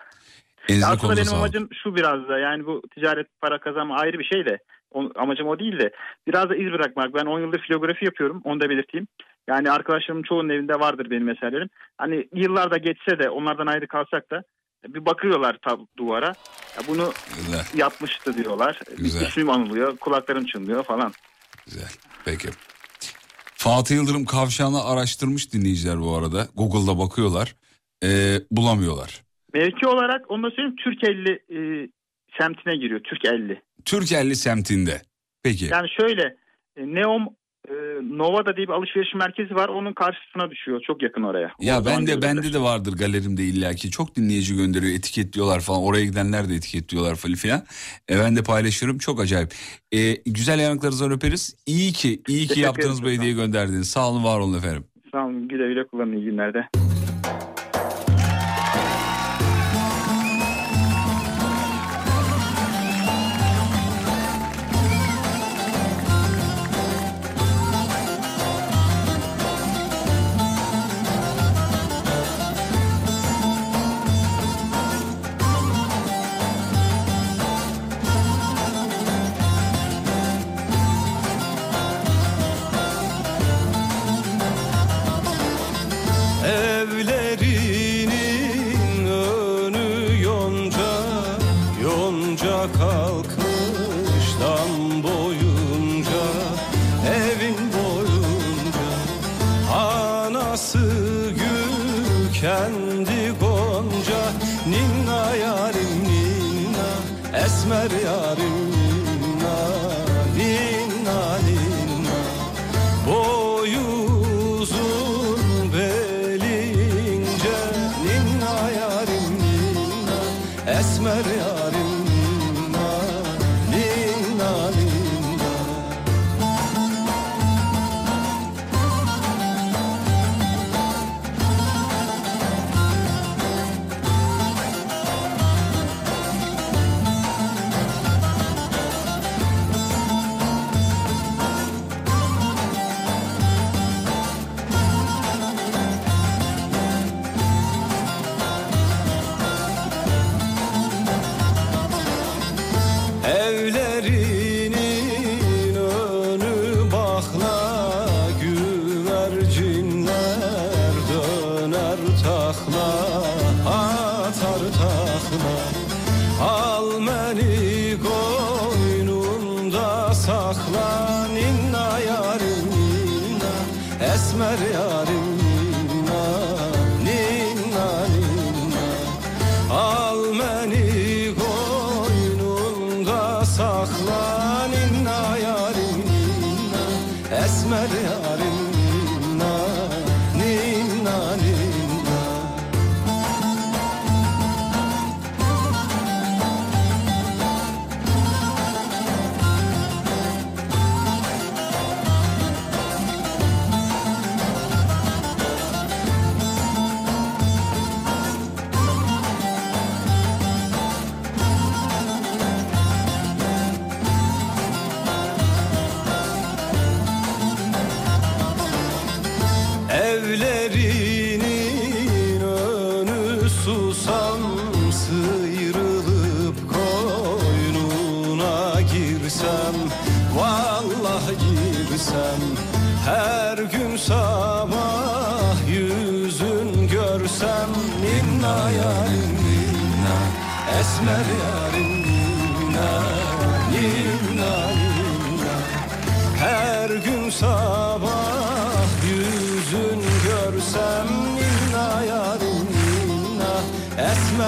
Elinize aslında benim sağlık. amacım şu biraz da yani bu ticaret para kazanma ayrı bir şey de o- amacım o değil de biraz da iz bırakmak. Ben 10 yıldır filografi yapıyorum onu da belirteyim. Yani arkadaşlarımın çoğunun evinde vardır benim eserlerim. Hani yıllarda geçse de onlardan ayrı kalsak da bir bakıyorlar tab- duvara. Ya bunu Güzel. yapmıştı diyorlar. Güzel. Bir ismim anılıyor, kulaklarım çınlıyor falan. Peki. Fatih Yıldırım kavşağını araştırmış dinleyiciler bu arada. Google'da bakıyorlar. Ee, bulamıyorlar. Mevki olarak onu da söyleyeyim Türk 50 e, semtine giriyor. Türk 50. Türkelli semtinde. Peki. Yani şöyle e, Neom e, Nova'da diye bir alışveriş merkezi var. Onun karşısına düşüyor. Çok yakın oraya. Ya O ben de bende de vardır galerimde illaki. Çok dinleyici gönderiyor, etiketliyorlar falan. Oraya gidenler de etiketliyorlar falan filan. E, ben de paylaşıyorum. Çok acayip. E, güzel yanaklarınızdan öperiz. İyi ki, iyi ki Teşekkür yaptığınız bu hediyeyi gönderdiniz. Sağ olun, var olun efendim. Sağ olun. Güle güle kullanın iyi günlerde.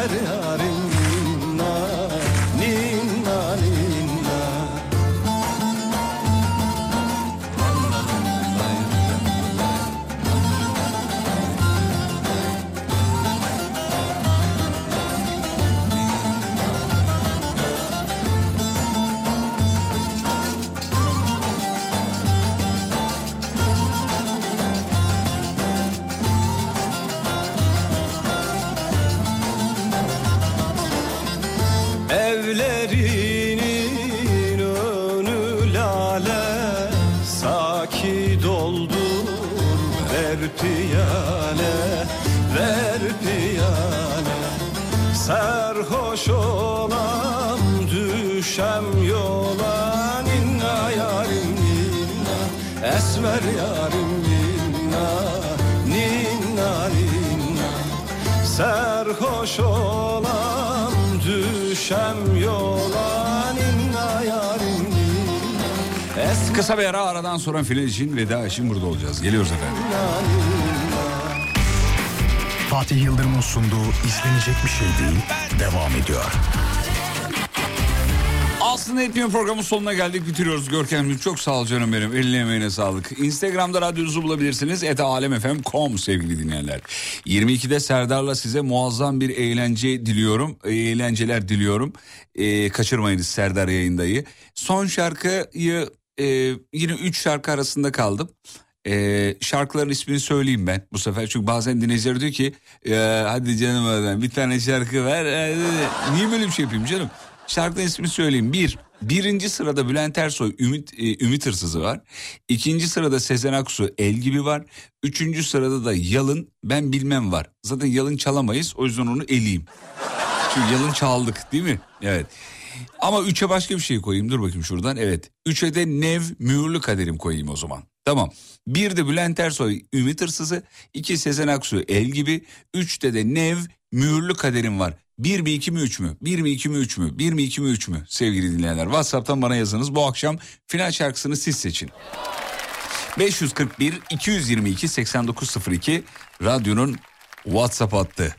derya Kısa bir ara aradan sonra final için veda için burada olacağız. Geliyoruz efendim. Fatih Yıldırım'ın sunduğu izlenecek bir şey değil devam ediyor. Aslında etmiyor programın sonuna geldik bitiriyoruz Görkem'cim çok sağ ol canım benim eline emeğine sağlık. Instagram'da radyonuzu bulabilirsiniz et alemfm.com sevgili dinleyenler. 22'de Serdar'la size muazzam bir eğlence diliyorum eğlenceler diliyorum. Ee, kaçırmayınız Serdar yayındayı. Son şarkıyı e, yine 3 şarkı arasında kaldım. Ee, şarkıların ismini söyleyeyim ben bu sefer. Çünkü bazen dinleyiciler diyor ki "Ya hadi canım adam bir tane şarkı ver. Hadi." niye böyle bir şey yapayım canım? Şarkının ismini söyleyeyim. Bir birinci sırada Bülent Ersoy Ümit, e, Ümit Hırsızı var. İkinci sırada Sezen Aksu El Gibi var. Üçüncü sırada da Yalın Ben Bilmem var. Zaten Yalın çalamayız o yüzden onu eleyeyim. Çünkü Yalın çaldık değil mi? Evet ama üçe başka bir şey koyayım dur bakayım şuradan evet üçe de Nev Mühürlü Kaderim koyayım o zaman Tamam. Bir de Bülent Ersoy Ümit Hırsızı, iki Sezen Aksu El gibi, üçte de Nev Mühürlü Kaderim var. Bir mi iki mi üç mü? Bir mi iki mi üç mü? Bir mi iki mi üç mü? Sevgili dinleyenler WhatsApp'tan bana yazınız. Bu akşam final şarkısını siz seçin. 541 222 8902 radyonun WhatsApp hattı.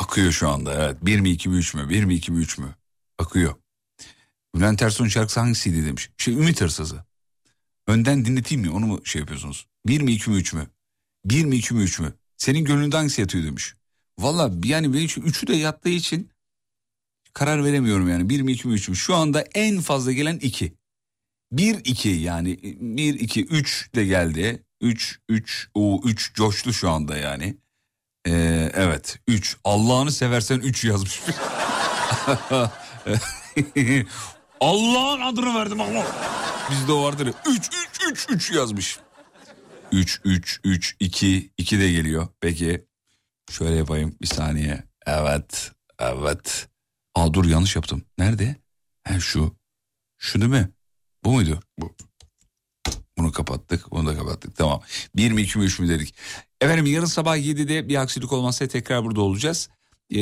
Akıyor şu anda evet. Bir mi iki mi üç mü? Bir mi iki mi üç mü? Akıyor. Bülent Ersoy'un şarkısı hangisiydi demiş. Şey Ümit Hırsızı. Önden dinleteyim mi onu mu şey yapıyorsunuz? Bir mi iki mi üç mü? Bir mi iki mi üç mü? Senin gönlünde hangisi yatıyor demiş. Valla yani benim için üçü de yattığı için karar veremiyorum yani. Bir mi iki mi üç mü? Şu anda en fazla gelen iki. Bir iki yani bir iki üç de geldi. Üç üç o üç coştu şu anda yani. Ee, evet üç Allah'ını seversen üç yazmış. Allah'ın adını verdim Allah. Bizde vardır ya. 3 3 3 3 yazmış. 3 3 3 2 2 de geliyor. Peki. Şöyle yapayım bir saniye. Evet. Evet. Aa dur yanlış yaptım. Nerede? He şu. Şu değil mi? Bu muydu? Bu. Bunu kapattık. Bunu da kapattık. Tamam. 1 mi 2 mi 3 mü dedik. Efendim yarın sabah 7'de bir aksilik olmazsa tekrar burada olacağız. Ee,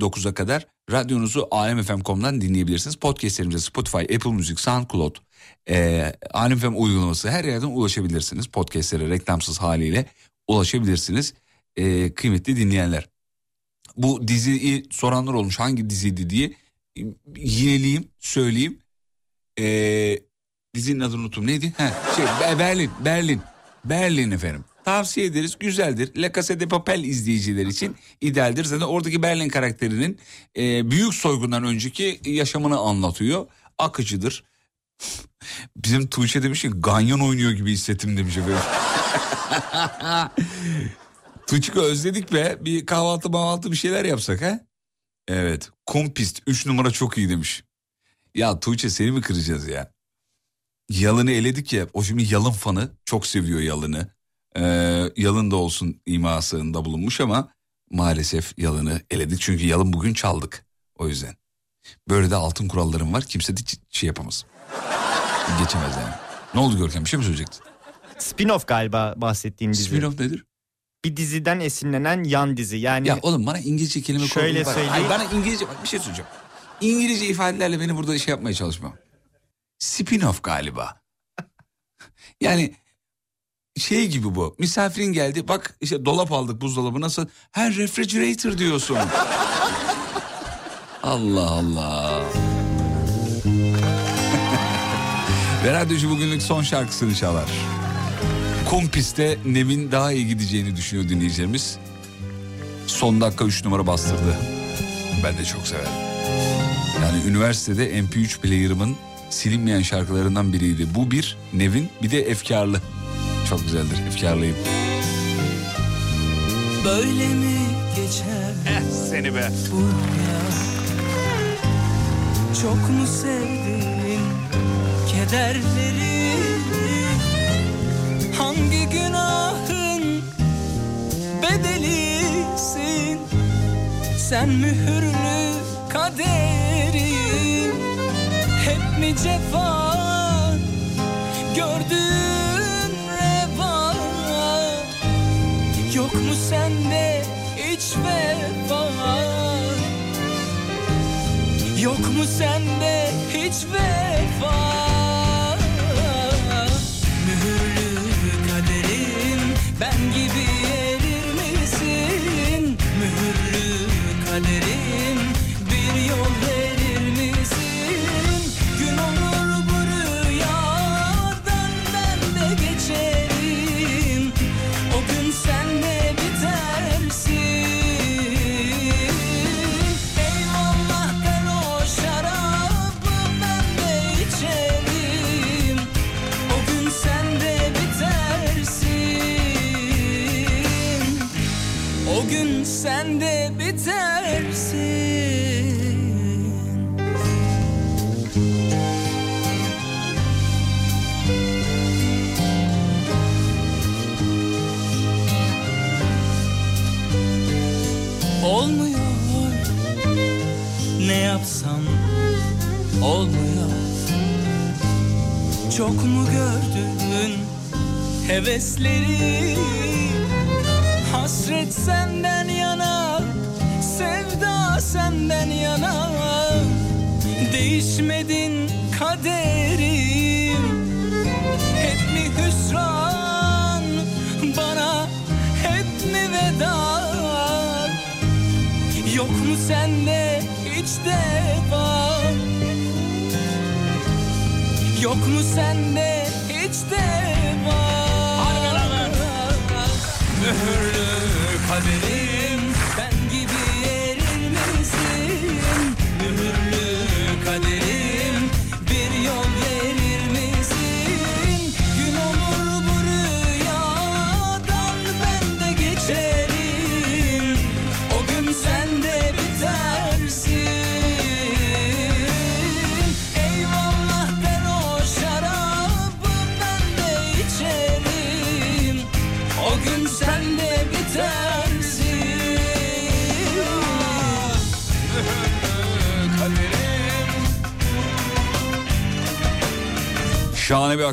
9'a kadar radyonuzu alemfm.com'dan dinleyebilirsiniz. Podcastlerimize Spotify, Apple Music, SoundCloud, e, Alem FM uygulaması her yerden ulaşabilirsiniz. Podcastlere reklamsız haliyle ulaşabilirsiniz. E, kıymetli dinleyenler. Bu diziyi soranlar olmuş hangi diziydi diye e, yineleyeyim, söyleyeyim. E, dizinin adını unuttum neydi? He, şey, Be- Berlin, Berlin, Berlin efendim. Tavsiye ederiz güzeldir. La Casa de Papel izleyiciler için idealdir. Zaten oradaki Berlin karakterinin e, büyük soygundan önceki yaşamını anlatıyor. Akıcıdır. Bizim Tuğçe demiş ki ganyan oynuyor gibi hissettim demiş efendim. Tuğçe özledik be bir kahvaltı mahvaltı bir şeyler yapsak ha? Evet kumpist 3 numara çok iyi demiş. Ya Tuğçe seni mi kıracağız ya? Yalın'ı eledik ya o şimdi Yalın fanı çok seviyor Yalın'ı. E, yalın da olsun imasında bulunmuş ama maalesef yalını eledik. Çünkü yalın bugün çaldık o yüzden. Böyle de altın kurallarım var kimse de şey yapamaz. Geçemez yani. Ne oldu Görkem bir şey mi söyleyecektin? Spin-off galiba bahsettiğin dizi. Spin-off nedir? Bir diziden esinlenen yan dizi. Yani Ya oğlum bana İngilizce kelime Şöyle söyleyeyim. Hayır, bana İngilizce bak bir şey söyleyeceğim. İngilizce ifadelerle beni burada şey yapmaya çalışma. Spin-off galiba. yani şey gibi bu. Misafirin geldi bak işte dolap aldık buzdolabı nasıl? Her refrigerator diyorsun. Allah Allah. Ve radyocu bugünlük son şarkısını çalar. Kum pistte Nevin daha iyi gideceğini düşünüyor dinleyicilerimiz. Son dakika 3 numara bastırdı. Ben de çok severim. Yani üniversitede MP3 player'ımın silinmeyen şarkılarından biriydi. Bu bir Nevin bir de Efkarlı. Çok güzeldir Efkarlıyım. Böyle mi geçer? Seni be. bu dünya? Çok mu sevdin kederleri? Hangi günahın bedelisin? Sen mühürlü kaderim Hep mi cefa gördün Yok mu sende hiç vefa Yok mu sende hiç vefa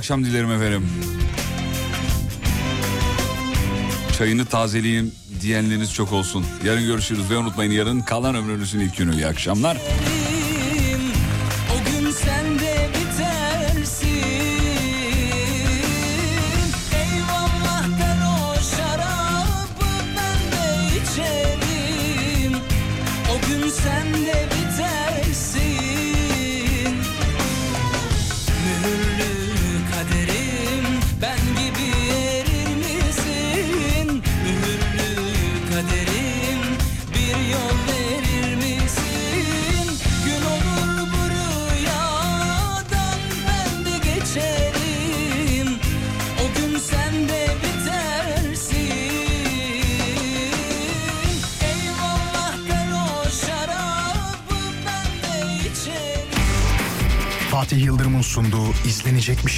akşam dilerim efendim. Çayını tazeleyin diyenleriniz çok olsun. Yarın görüşürüz ve unutmayın yarın kalan ömrünüzün ilk günü. İyi akşamlar.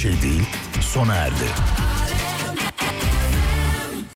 Şey değil sona erdi.